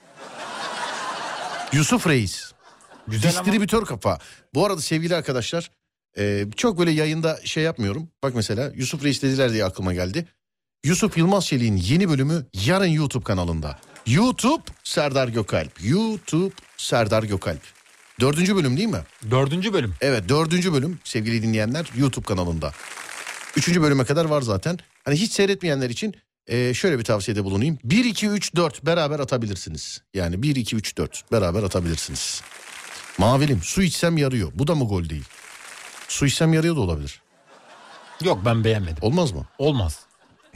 Yusuf Reis. Güzel ama- Distribütör kafa. Bu arada sevgili arkadaşlar e, çok böyle yayında şey yapmıyorum. Bak mesela Yusuf Reis dediler diye aklıma geldi. Yusuf Yılmaz Çelik'in yeni bölümü yarın YouTube kanalında. YouTube Serdar Gökalp. YouTube Serdar Gökalp. Dördüncü bölüm değil mi? Dördüncü bölüm. Evet dördüncü bölüm sevgili dinleyenler YouTube kanalında. Üçüncü bölüme kadar var zaten. Hani hiç seyretmeyenler için e, şöyle bir tavsiyede bulunayım. 1, 2, 3, 4 beraber atabilirsiniz. Yani 1, 2, 3, 4 beraber atabilirsiniz. Mavilim su içsem yarıyor. Bu da mı gol değil? Su içsem yarıyor da olabilir. Yok ben beğenmedim. Olmaz mı? Olmaz.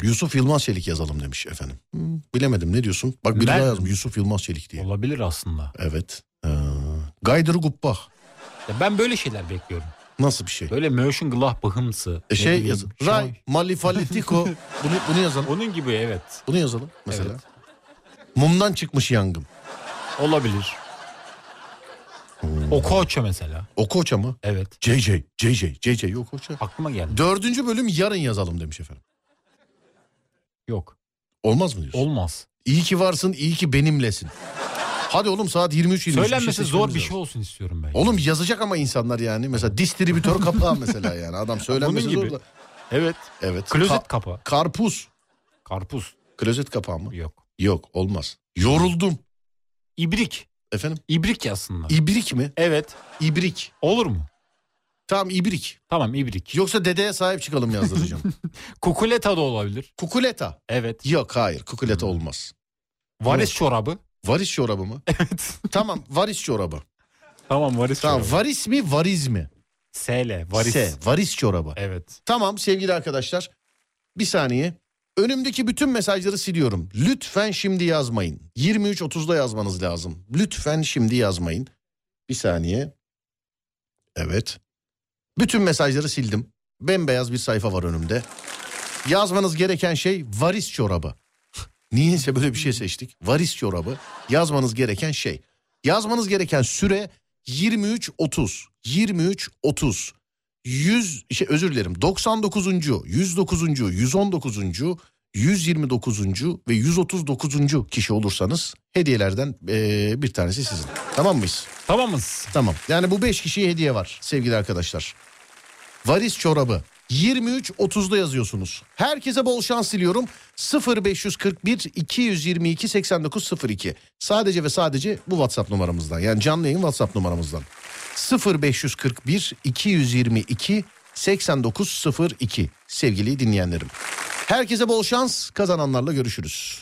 Yusuf Yılmaz Çelik yazalım demiş efendim. Hmm, bilemedim ne diyorsun? Bak biri Ben- daha yazmış Yusuf Yılmaz Çelik diye. Olabilir aslında. Evet. Ee, Gaydır Gubbah. Ya ben böyle şeyler bekliyorum. Nasıl bir şey? Böyle motion glow bıhımsı. E şey bileyim, yazın. Ray Malifalitiko. bunu, bunu yazalım. Onun gibi evet. Bunu yazalım mesela. Evet. Mumdan çıkmış yangın. Olabilir. O koça mesela. O koça mı? Evet. JJ, JJ, JJ o koça. Aklıma geldi. Dördüncü bölüm yarın yazalım demiş efendim. Yok. Olmaz mı diyorsun? Olmaz. İyi ki varsın, iyi ki benimlesin. Hadi oğlum saat 23 23 Söylenmesi şey zor bir şey olsun istiyorum ben. Oğlum yazacak ama insanlar yani. Mesela distribütör kapağı mesela yani. Adam söylenmesi zor da. Evet. Evet. Klozet Ka- kapağı. Karpuz. Karpuz. Klozet kapağı mı? Yok. Yok olmaz. Yoruldum. İbrik. Efendim? İbrik yazsınlar. İbrik mi? evet. İbrik. Olur mu? Tamam ibrik. Tamam ibrik. Yoksa dedeye sahip çıkalım yazdıracağım. Kukuleta da olabilir. Kukuleta. Evet. Yok hayır kukuleta olmaz. Varis Evet. çorabı. Varis çorabı mı? Evet. tamam varis çorabı. Tamam varis Tamam çorabı. varis mi variz mi? S varis. S, varis çorabı. Evet. Tamam sevgili arkadaşlar. Bir saniye. Önümdeki bütün mesajları siliyorum. Lütfen şimdi yazmayın. 23.30'da yazmanız lazım. Lütfen şimdi yazmayın. Bir saniye. Evet. Bütün mesajları sildim. Bembeyaz bir sayfa var önümde. Yazmanız gereken şey varis çorabı. Niyeyse böyle bir şey seçtik. Varis çorabı. Yazmanız gereken şey. Yazmanız gereken süre 23.30. 23.30. 100 şey özür dilerim 99. 109. 119. 129. ve 139. kişi olursanız hediyelerden eee, bir tanesi sizin. Tamam mıyız? Tamamız. Tamam. Yani bu 5 kişiye hediye var sevgili arkadaşlar. Varis çorabı 23.30'da yazıyorsunuz. Herkese bol şans diliyorum. 0541 222 8902. Sadece ve sadece bu WhatsApp numaramızdan. Yani canlı yayın WhatsApp numaramızdan. 0541 222 8902 sevgili dinleyenlerim. Herkese bol şans kazananlarla görüşürüz.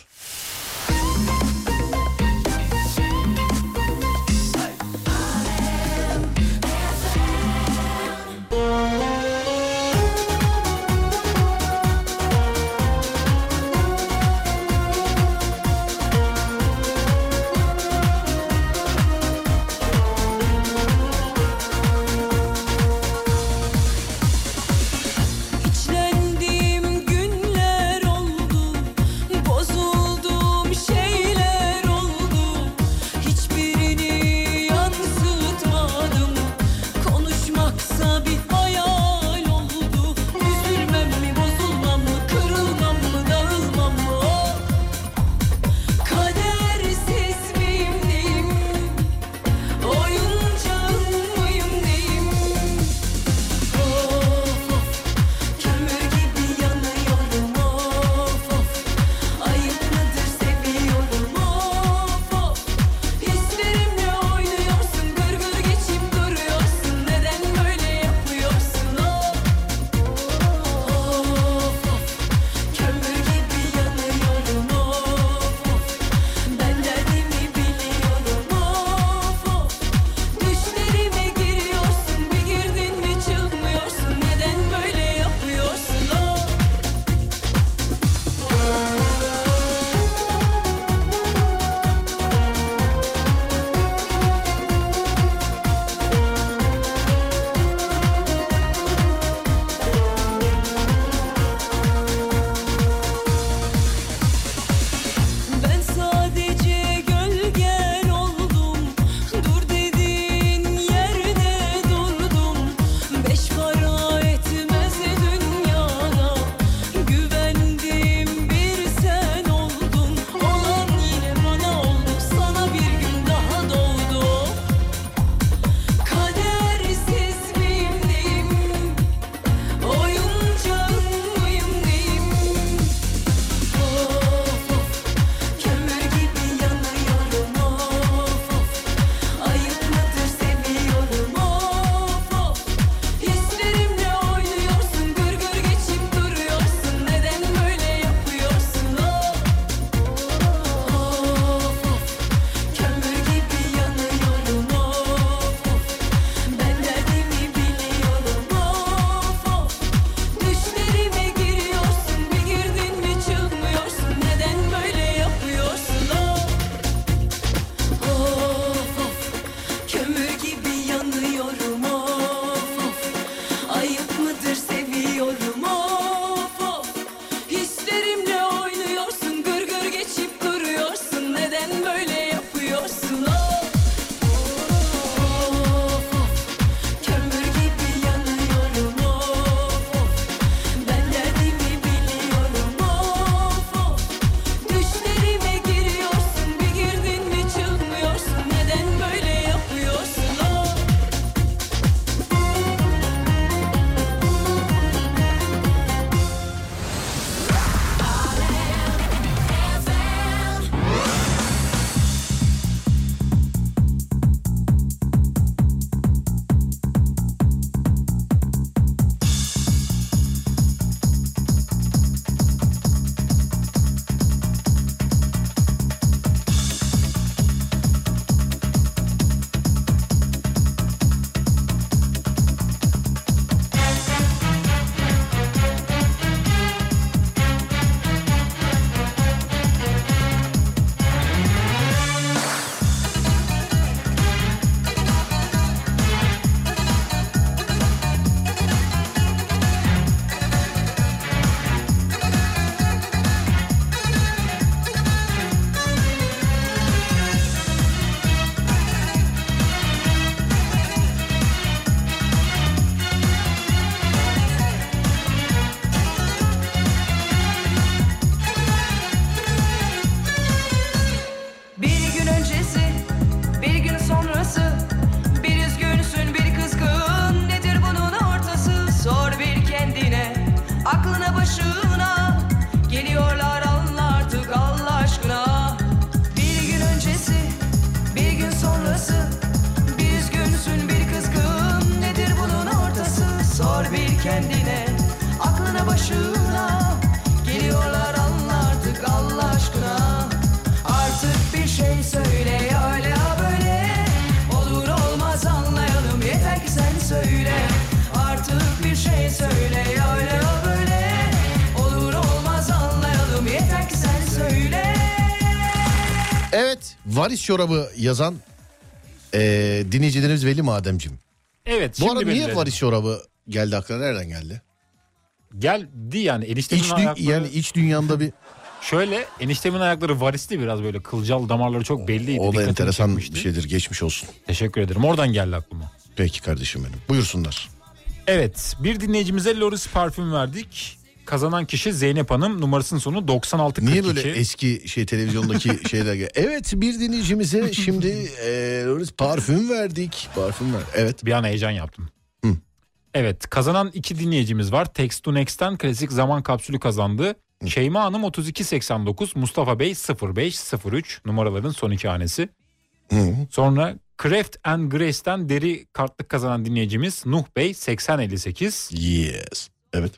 Varis çorabı yazan eee dinleyicilerimiz Veli Mademcim. Evet. Bu arada niye varis çorabı geldi aklına nereden geldi? Geldi yani eniştemin İç, dü- ayakları. yani iç dünyanda bir Şöyle eniştemin ayakları varisli biraz böyle kılcal damarları çok belliydi. o da dikkatimi enteresan çekmişti. bir şeydir geçmiş olsun. Teşekkür ederim oradan geldi aklıma. Peki kardeşim benim buyursunlar. Evet bir dinleyicimize Loris parfüm verdik. Kazanan kişi Zeynep Hanım numarasının sonu 9642. Niye böyle eski şey televizyondaki şeyler gel- Evet bir dinleyicimize şimdi eee, parfüm verdik. Parfüm ver. Evet. Bir an heyecan yaptım. Evet kazanan iki dinleyicimiz var. Text to Next'ten klasik zaman kapsülü kazandı. Şeyma Hanım 3289, Mustafa Bey 0503 numaraların son iki hanesi. Sonra Craft and Grace'ten deri kartlık kazanan dinleyicimiz Nuh Bey 8058. Yes. Evet.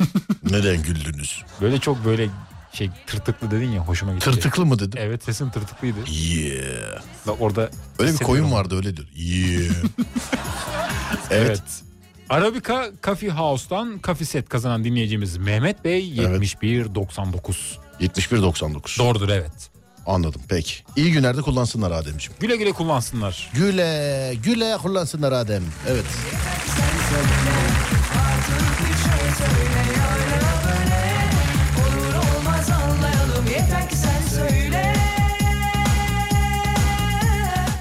Neden güldünüz? Böyle çok böyle şey tırtıklı dedin ya hoşuma gitti. Tırtıklı mı dedim? Evet sesin tırtıklıydı. Yeah. Bak orada Öyle bir koyun vardı öyle diyor. Yeah. Evet. Arabica Coffee House'tan Coffee Set kazanan dinleyicimiz Mehmet Bey 7199. 7199. Doğrudur evet. Anladım peki. İyi günlerde kullansınlar Ademciğim. Güle güle kullansınlar. Güle güle kullansınlar Adem. Evet. Ki sen söyle.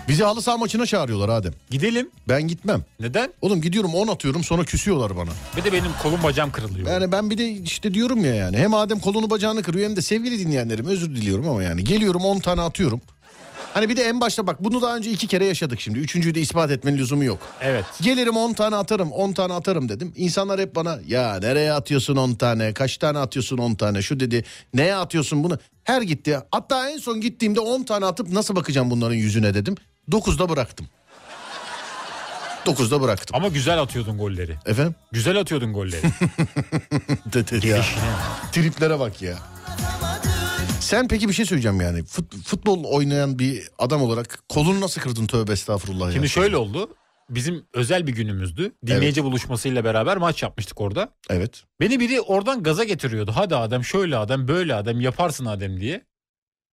Bizi halı saha maçına çağırıyorlar Adem. Gidelim. Ben gitmem. Neden? Oğlum gidiyorum 10 atıyorum sonra küsüyorlar bana. Bir de benim kolum bacağım kırılıyor. Yani ben bir de işte diyorum ya yani hem Adem kolunu bacağını kırıyor hem de sevgili dinleyenlerim özür diliyorum ama yani geliyorum 10 tane atıyorum. Hani bir de en başta bak bunu daha önce iki kere yaşadık şimdi. Üçüncüyü de ispat etmenin lüzumu yok. Evet. Gelirim 10 tane atarım 10 tane atarım dedim. İnsanlar hep bana ya nereye atıyorsun 10 tane kaç tane atıyorsun 10 tane şu dedi. Neye atıyorsun bunu? Her gitti. Hatta en son gittiğimde 10 tane atıp nasıl bakacağım bunların yüzüne dedim. 9'da bıraktım. 9'da bıraktım. Ama güzel atıyordun golleri. Efendim? Güzel atıyordun golleri. Dedi ya. Triplere bak ya. Sen peki bir şey söyleyeceğim yani. Fut- futbol oynayan bir adam olarak kolunu nasıl kırdın tövbe estağfurullah Şimdi ya. şöyle oldu. Bizim özel bir günümüzdü. Dinleyici buluşmasıyla beraber maç yapmıştık orada. Evet. Beni biri oradan gaza getiriyordu. Hadi Adem şöyle Adem böyle Adem yaparsın Adem diye.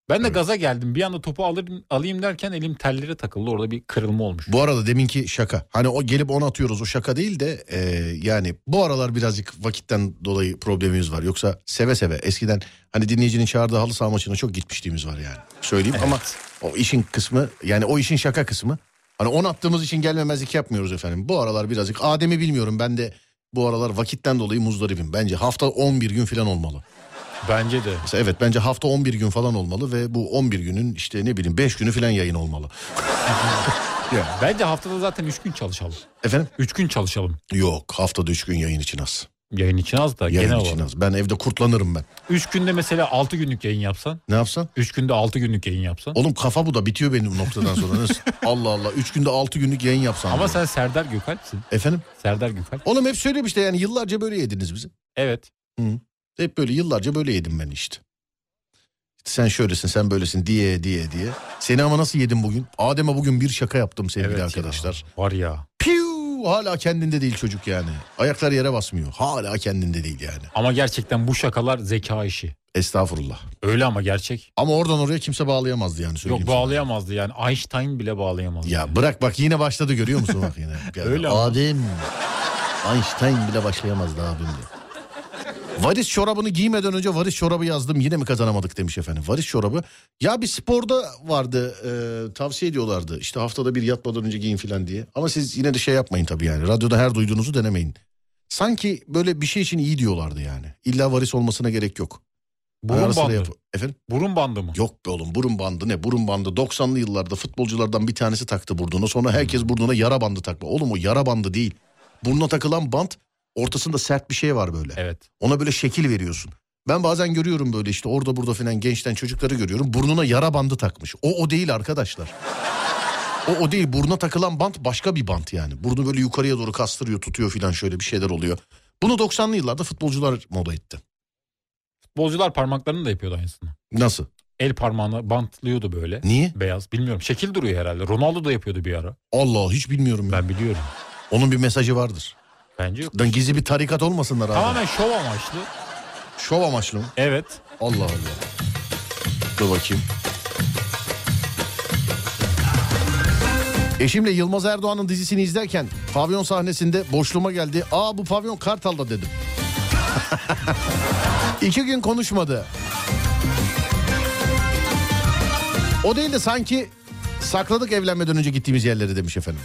Ben de gaza geldim. Bir anda topu alır, alayım derken elim tellere takıldı. Orada bir kırılma olmuş. Bu arada deminki şaka. Hani o gelip onu atıyoruz o şaka değil de e, yani bu aralar birazcık vakitten dolayı problemimiz var. Yoksa seve seve eskiden hani dinleyicinin çağırdığı halı saha maçına çok gitmişliğimiz var yani. Söyleyeyim ama o işin kısmı yani o işin şaka kısmı. Hani on attığımız için gelmemezlik yapmıyoruz efendim. Bu aralar birazcık Adem'i bilmiyorum ben de bu aralar vakitten dolayı muzdaribim. Bence hafta 11 gün falan olmalı. Bence de. Mesela evet bence hafta 11 gün falan olmalı ve bu 11 günün işte ne bileyim 5 günü falan yayın olmalı. Bence haftada zaten 3 gün çalışalım. Efendim? 3 gün çalışalım. Yok haftada 3 gün yayın için az. Yayın için az da Yayın genel için olarak. az. Ben evde kurtlanırım ben. 3 günde mesela 6 günlük yayın yapsan. Ne yapsan? 3 günde 6 günlük yayın yapsan. Oğlum kafa bu da bitiyor benim noktadan sonra. Allah Allah 3 günde 6 günlük yayın yapsam. Ama diyorum. sen Serdar Gökalp'sin. Efendim? Serdar Gökalp. Oğlum hep söylüyorum işte yani yıllarca böyle yediniz bizi. Evet. Hı. Hep böyle yıllarca böyle yedim ben işte. Sen şöylesin sen böylesin diye diye diye. Seni ama nasıl yedim bugün? Adem'e bugün bir şaka yaptım sevgili Evet ya. arkadaşlar. Var ya. Piu hala kendinde değil çocuk yani. Ayaklar yere basmıyor. Hala kendinde değil yani. Ama gerçekten bu şakalar zeka işi. Estağfurullah. Öyle ama gerçek. Ama oradan oraya kimse bağlayamazdı yani Yok sana. bağlayamazdı yani. Einstein bile bağlayamazdı. Ya bırak bak yine başladı görüyor musun bak yine. Yani Öyle ama. Adem. Einstein bile başlayamazdı abim diye. Varis çorabını giymeden önce varis çorabı yazdım yine mi kazanamadık demiş efendim. Varis çorabı ya bir sporda vardı e, tavsiye ediyorlardı işte haftada bir yatmadan önce giyin falan diye. Ama siz yine de şey yapmayın tabii yani radyoda her duyduğunuzu denemeyin. Sanki böyle bir şey için iyi diyorlardı yani. İlla varis olmasına gerek yok. Burun Ara bandı. yap- Efendim? Burun bandı mı? Yok be oğlum burun bandı ne burun bandı 90'lı yıllarda futbolculardan bir tanesi taktı burnuna sonra herkes burnuna yara bandı takma. Oğlum o yara bandı değil. Burnuna takılan bant ortasında sert bir şey var böyle. Evet. Ona böyle şekil veriyorsun. Ben bazen görüyorum böyle işte orada burada falan gençten çocukları görüyorum. Burnuna yara bandı takmış. O o değil arkadaşlar. O o değil burnuna takılan bant başka bir bant yani. Burnu böyle yukarıya doğru kastırıyor tutuyor falan şöyle bir şeyler oluyor. Bunu 90'lı yıllarda futbolcular moda etti. Futbolcular parmaklarını da yapıyordu aynısını. Nasıl? El parmağını bantlıyordu böyle. Niye? Beyaz. Bilmiyorum. Şekil duruyor herhalde. Ronaldo da yapıyordu bir ara. Allah hiç bilmiyorum. Ben biliyorum. Onun bir mesajı vardır. Bence yok. Dan gizli bir tarikat olmasınlar abi. Tamamen şov amaçlı. Şov amaçlı mı? Evet. Allah Allah. Dur bakayım. Eşimle Yılmaz Erdoğan'ın dizisini izlerken pavyon sahnesinde boşluğuma geldi. Aa bu pavyon Kartal'da dedim. İki gün konuşmadı. O değil de sanki sakladık evlenmeden önce gittiğimiz yerleri demiş efendim.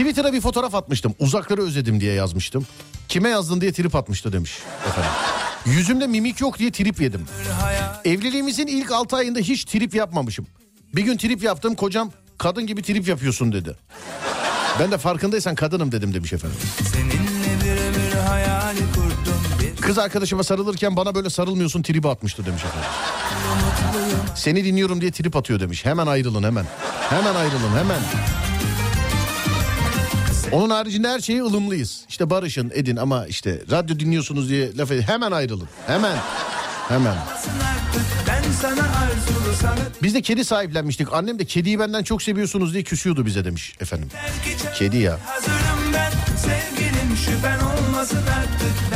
Twitter'a bir fotoğraf atmıştım. Uzakları özledim diye yazmıştım. Kime yazdın diye trip atmıştı demiş efendim. Yüzümde mimik yok diye trip yedim. Evliliğimizin ilk 6 ayında hiç trip yapmamışım. Bir gün trip yaptım kocam kadın gibi trip yapıyorsun dedi. Ben de farkındaysan kadınım dedim demiş efendim. Seninle bir ömür hayali kurdum bir Kız arkadaşıma sarılırken bana böyle sarılmıyorsun trip atmıştı demiş efendim. Seni dinliyorum diye trip atıyor demiş. Hemen ayrılın hemen. Hemen ayrılın hemen. Onun haricinde her şeyi ılımlıyız. İşte barışın edin ama işte radyo dinliyorsunuz diye laf edin. Hemen ayrılın. Hemen. Hemen. Biz de kedi sahiplenmiştik. Annem de kediyi benden çok seviyorsunuz diye küsüyordu bize demiş efendim. Kedi ya.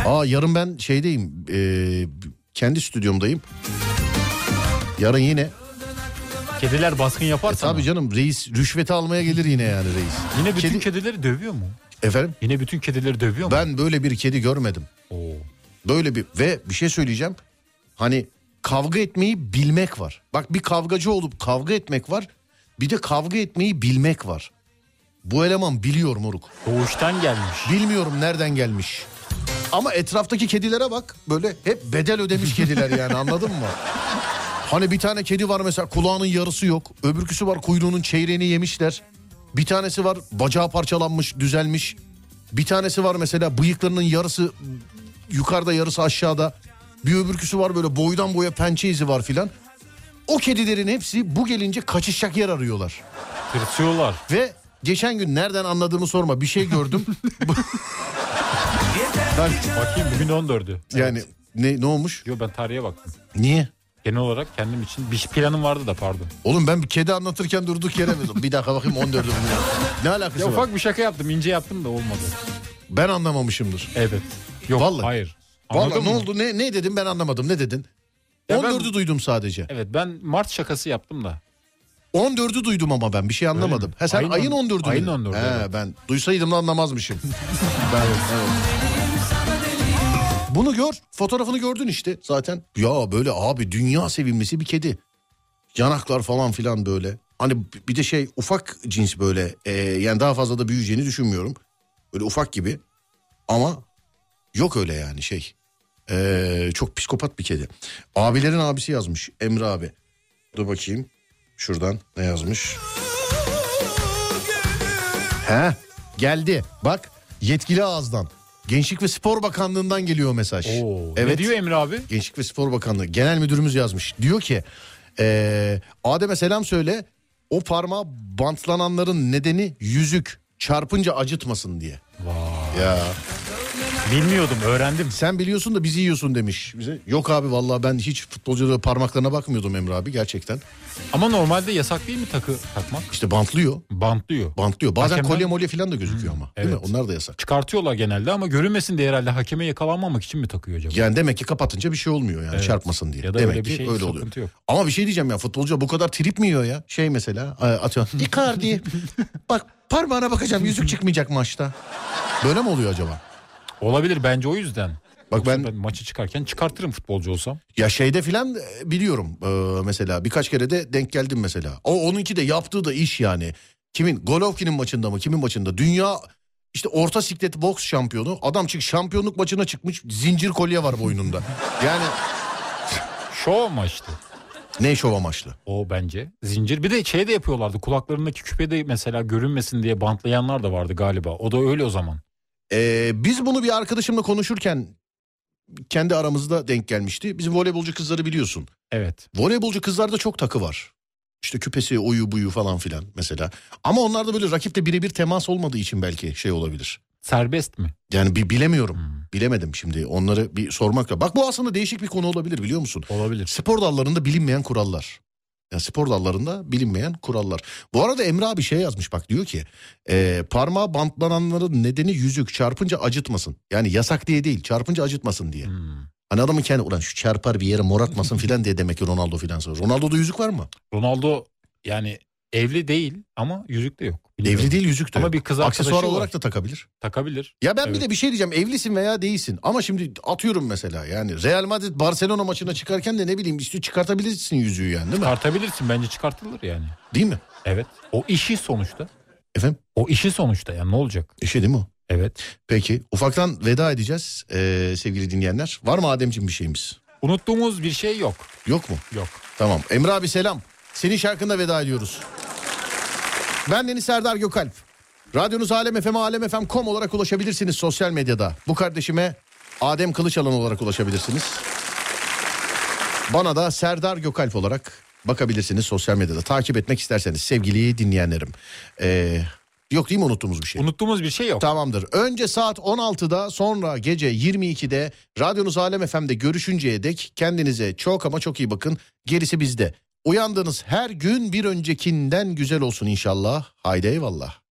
Aa yarın ben şeydeyim. eee, kendi stüdyomdayım. Yarın yine. Kediler baskın yaparsa E, tabii canım reis rüşveti almaya gelir yine yani reis. Yine bütün Kedi- kedileri dövüyor mu? Efendim? Yine bütün kedileri dövüyor mu? Ben böyle bir kedi görmedim. Böyle bir ve bir şey söyleyeceğim. Hani kavga etmeyi bilmek var. Bak bir kavgacı olup kavga etmek var. Bir de kavga etmeyi bilmek var. Bu eleman biliyor moruk. Doğuştan gelmiş. Bilmiyorum nereden gelmiş. Ama etraftaki kedilere bak. Böyle hep bedel ödemiş kediler yani anladın mı? Hani bir tane kedi var mesela kulağının yarısı yok. Öbürküsü var kuyruğunun çeyreğini yemişler. Bir tanesi var bacağı parçalanmış düzelmiş. Bir tanesi var mesela bıyıklarının yarısı yukarıda yarısı aşağıda. Bir öbürküsü var böyle boydan boya pençe izi var filan. O kedilerin hepsi bu gelince kaçışacak yer arıyorlar. Tırsıyorlar. Ve geçen gün nereden anladığımı sorma bir şey gördüm. Ben bakayım bugün 14'ü. Yani ne ne olmuş? Yo ben tarihe baktım. Niye? Genel olarak kendim için bir planım vardı da pardon. Oğlum ben bir kedi anlatırken durduk yere mi? Bir dakika bakayım 14'ü bugün. Ne alakası Ya var? ufak bir şaka yaptım ince yaptım da olmadı. Ben anlamamışımdır. Evet. Yok Vallahi. hayır. Vallahi Anladın ne mı? oldu? Ne ne dedim ben anlamadım. Ne dedin? Ya ben- 14'ü duydum sadece. Evet ben Mart şakası yaptım da. 14'ü duydum ama ben bir şey anlamadım. Ha sen Ayın ayın, on- 14'ü ayın dedin. 14'ü, He, evet. ben duysaydım da anlamazmışım. ben, evet. Bunu gör. Fotoğrafını gördün işte zaten. Ya böyle abi dünya sevimlisi bir kedi. Yanaklar falan filan böyle. Hani bir de şey ufak cins böyle. e, yani daha fazla da büyüyeceğini düşünmüyorum. Böyle ufak gibi. Ama yok öyle yani şey. E, çok psikopat bir kedi. Abilerin abisi yazmış Emre abi. Dur bakayım. Şuradan ne yazmış? He geldi. Bak yetkili ağızdan. Gençlik ve Spor Bakanlığı'ndan geliyor mesaj. Ne diyor Emre abi? Gençlik ve Spor Bakanlığı Genel Müdürümüz yazmış. Diyor ki eee Adem'e selam söyle o parmağı bantlananların nedeni yüzük çarpınca acıtmasın diye. Ya. Bilmiyordum öğrendim. Sen biliyorsun da bizi yiyorsun demiş bize. Yok abi vallahi ben hiç futbolcuların parmaklarına bakmıyordum Emre abi gerçekten. Ama normalde yasak değil mi takı takmak? İşte bantlıyor. Bantlıyor. Bantlıyor. Bazen Hakemler- kolye molye falan da gözüküyor ama. Değil mi? evet. Onlar da yasak. Çıkartıyorlar genelde ama görünmesin diye herhalde hakeme yakalanmamak için mi takıyor acaba? Yani demek ki kapatınca bir şey olmuyor yani Evet. çarpmasın diye. Ya da demek öyle bir ki şey, öyle oluyor. yok. Ama bir şey diyeceğim ya futbolcu bu kadar trip mi yiyor ya? Şey mesela e, atıyor. Icardi bak parmağına bakacağım yüzük çıkmayacak maçta. Böyle mi oluyor acaba? Olabilir bence o yüzden. Bak Yoksa ben- ben maçı çıkarken çıkartırım futbolcu olsam. Ya şeyde filan e, biliyorum e, mesela birkaç kere de denk geldim mesela. O onunki de yaptığı da iş yani. Kimin? Golovkin'in maçında mı? Kimin maçında? Dünya işte orta siklet boks şampiyonu. Adam çık şampiyonluk maçına çıkmış. Zincir kolye var boynunda. Yani Şov amaçlı. ne şov amaçlı? O bence. Zincir. Bir de şey de yapıyorlardı. Kulaklarındaki küpe de mesela görünmesin diye bantlayanlar da vardı galiba. O da öyle o zaman. Ee, biz bunu bir arkadaşımla konuşurken kendi aramızda denk gelmişti. Bizim voleybolcu kızları biliyorsun. Evet. Voleybolcu kızlarda çok takı var. İşte küpesi, oyu, buyu falan filan mesela. Ama onlarda böyle rakipte birebir temas olmadığı için belki şey olabilir. Serbest mi? Yani bir bilemiyorum. Bilemedim şimdi. Onları bir sormakla. Bak bu aslında değişik bir konu olabilir biliyor musun? Olabilir. Spor dallarında bilinmeyen kurallar. Ya spor dallarında bilinmeyen kurallar. Bu arada Emre abi şey yazmış bak diyor ki e, parmağı bantlananların nedeni yüzük çarpınca acıtmasın. Yani yasak diye değil çarpınca acıtmasın diye. Hani Hani adamın kendi ulan şu çarpar bir yere mor atmasın filan diye demek ki Ronaldo filan sonra. Ronaldo'da yüzük var mı? Ronaldo yani evli değil ama yüzük de yok. Evli değil yüzük de Ama yok. bir kız Aksesuar arkadaşı var. olarak da takabilir. Takabilir. Ya ben Evet. bir de bir şey diyeceğim evlisin veya değilsin ama şimdi atıyorum mesela yani Real Madrid Barcelona maçına çıkarken de ne bileyim işte çıkartabilirsin yüzüğü yani değil mi? Çıkartabilirsin bence çıkartılır yani. Değil mi? Evet. O işi sonuçta. Efendim? O işi sonuçta yani ne olacak? İşi değil mi o? Evet. Peki ufaktan veda edeceğiz ee, sevgili dinleyenler. Var mı Ademciğim bir şeyimiz? Unuttuğumuz bir şey yok. Yok mu? Yok. Tamam Emre abi selam. Senin şarkında veda ediyoruz. Ben Deniz Serdar Gökalp. Radyonuz Alem FM, alemfm.com olarak ulaşabilirsiniz sosyal medyada. Bu kardeşime Adem Kılıçalan olarak ulaşabilirsiniz. Bana da Serdar Gökalp olarak bakabilirsiniz sosyal medyada. Takip etmek isterseniz sevgili dinleyenlerim. Ee, yok değil mi unuttuğumuz bir şey? Unuttuğumuz bir şey yok. Tamamdır. Önce saat 16'da sonra gece 22'de radyonuz Alem FM'de görüşünceye dek kendinize çok ama çok iyi bakın. Gerisi bizde. Uyandığınız her gün bir öncekinden güzel olsun inşallah. Haydi eyvallah.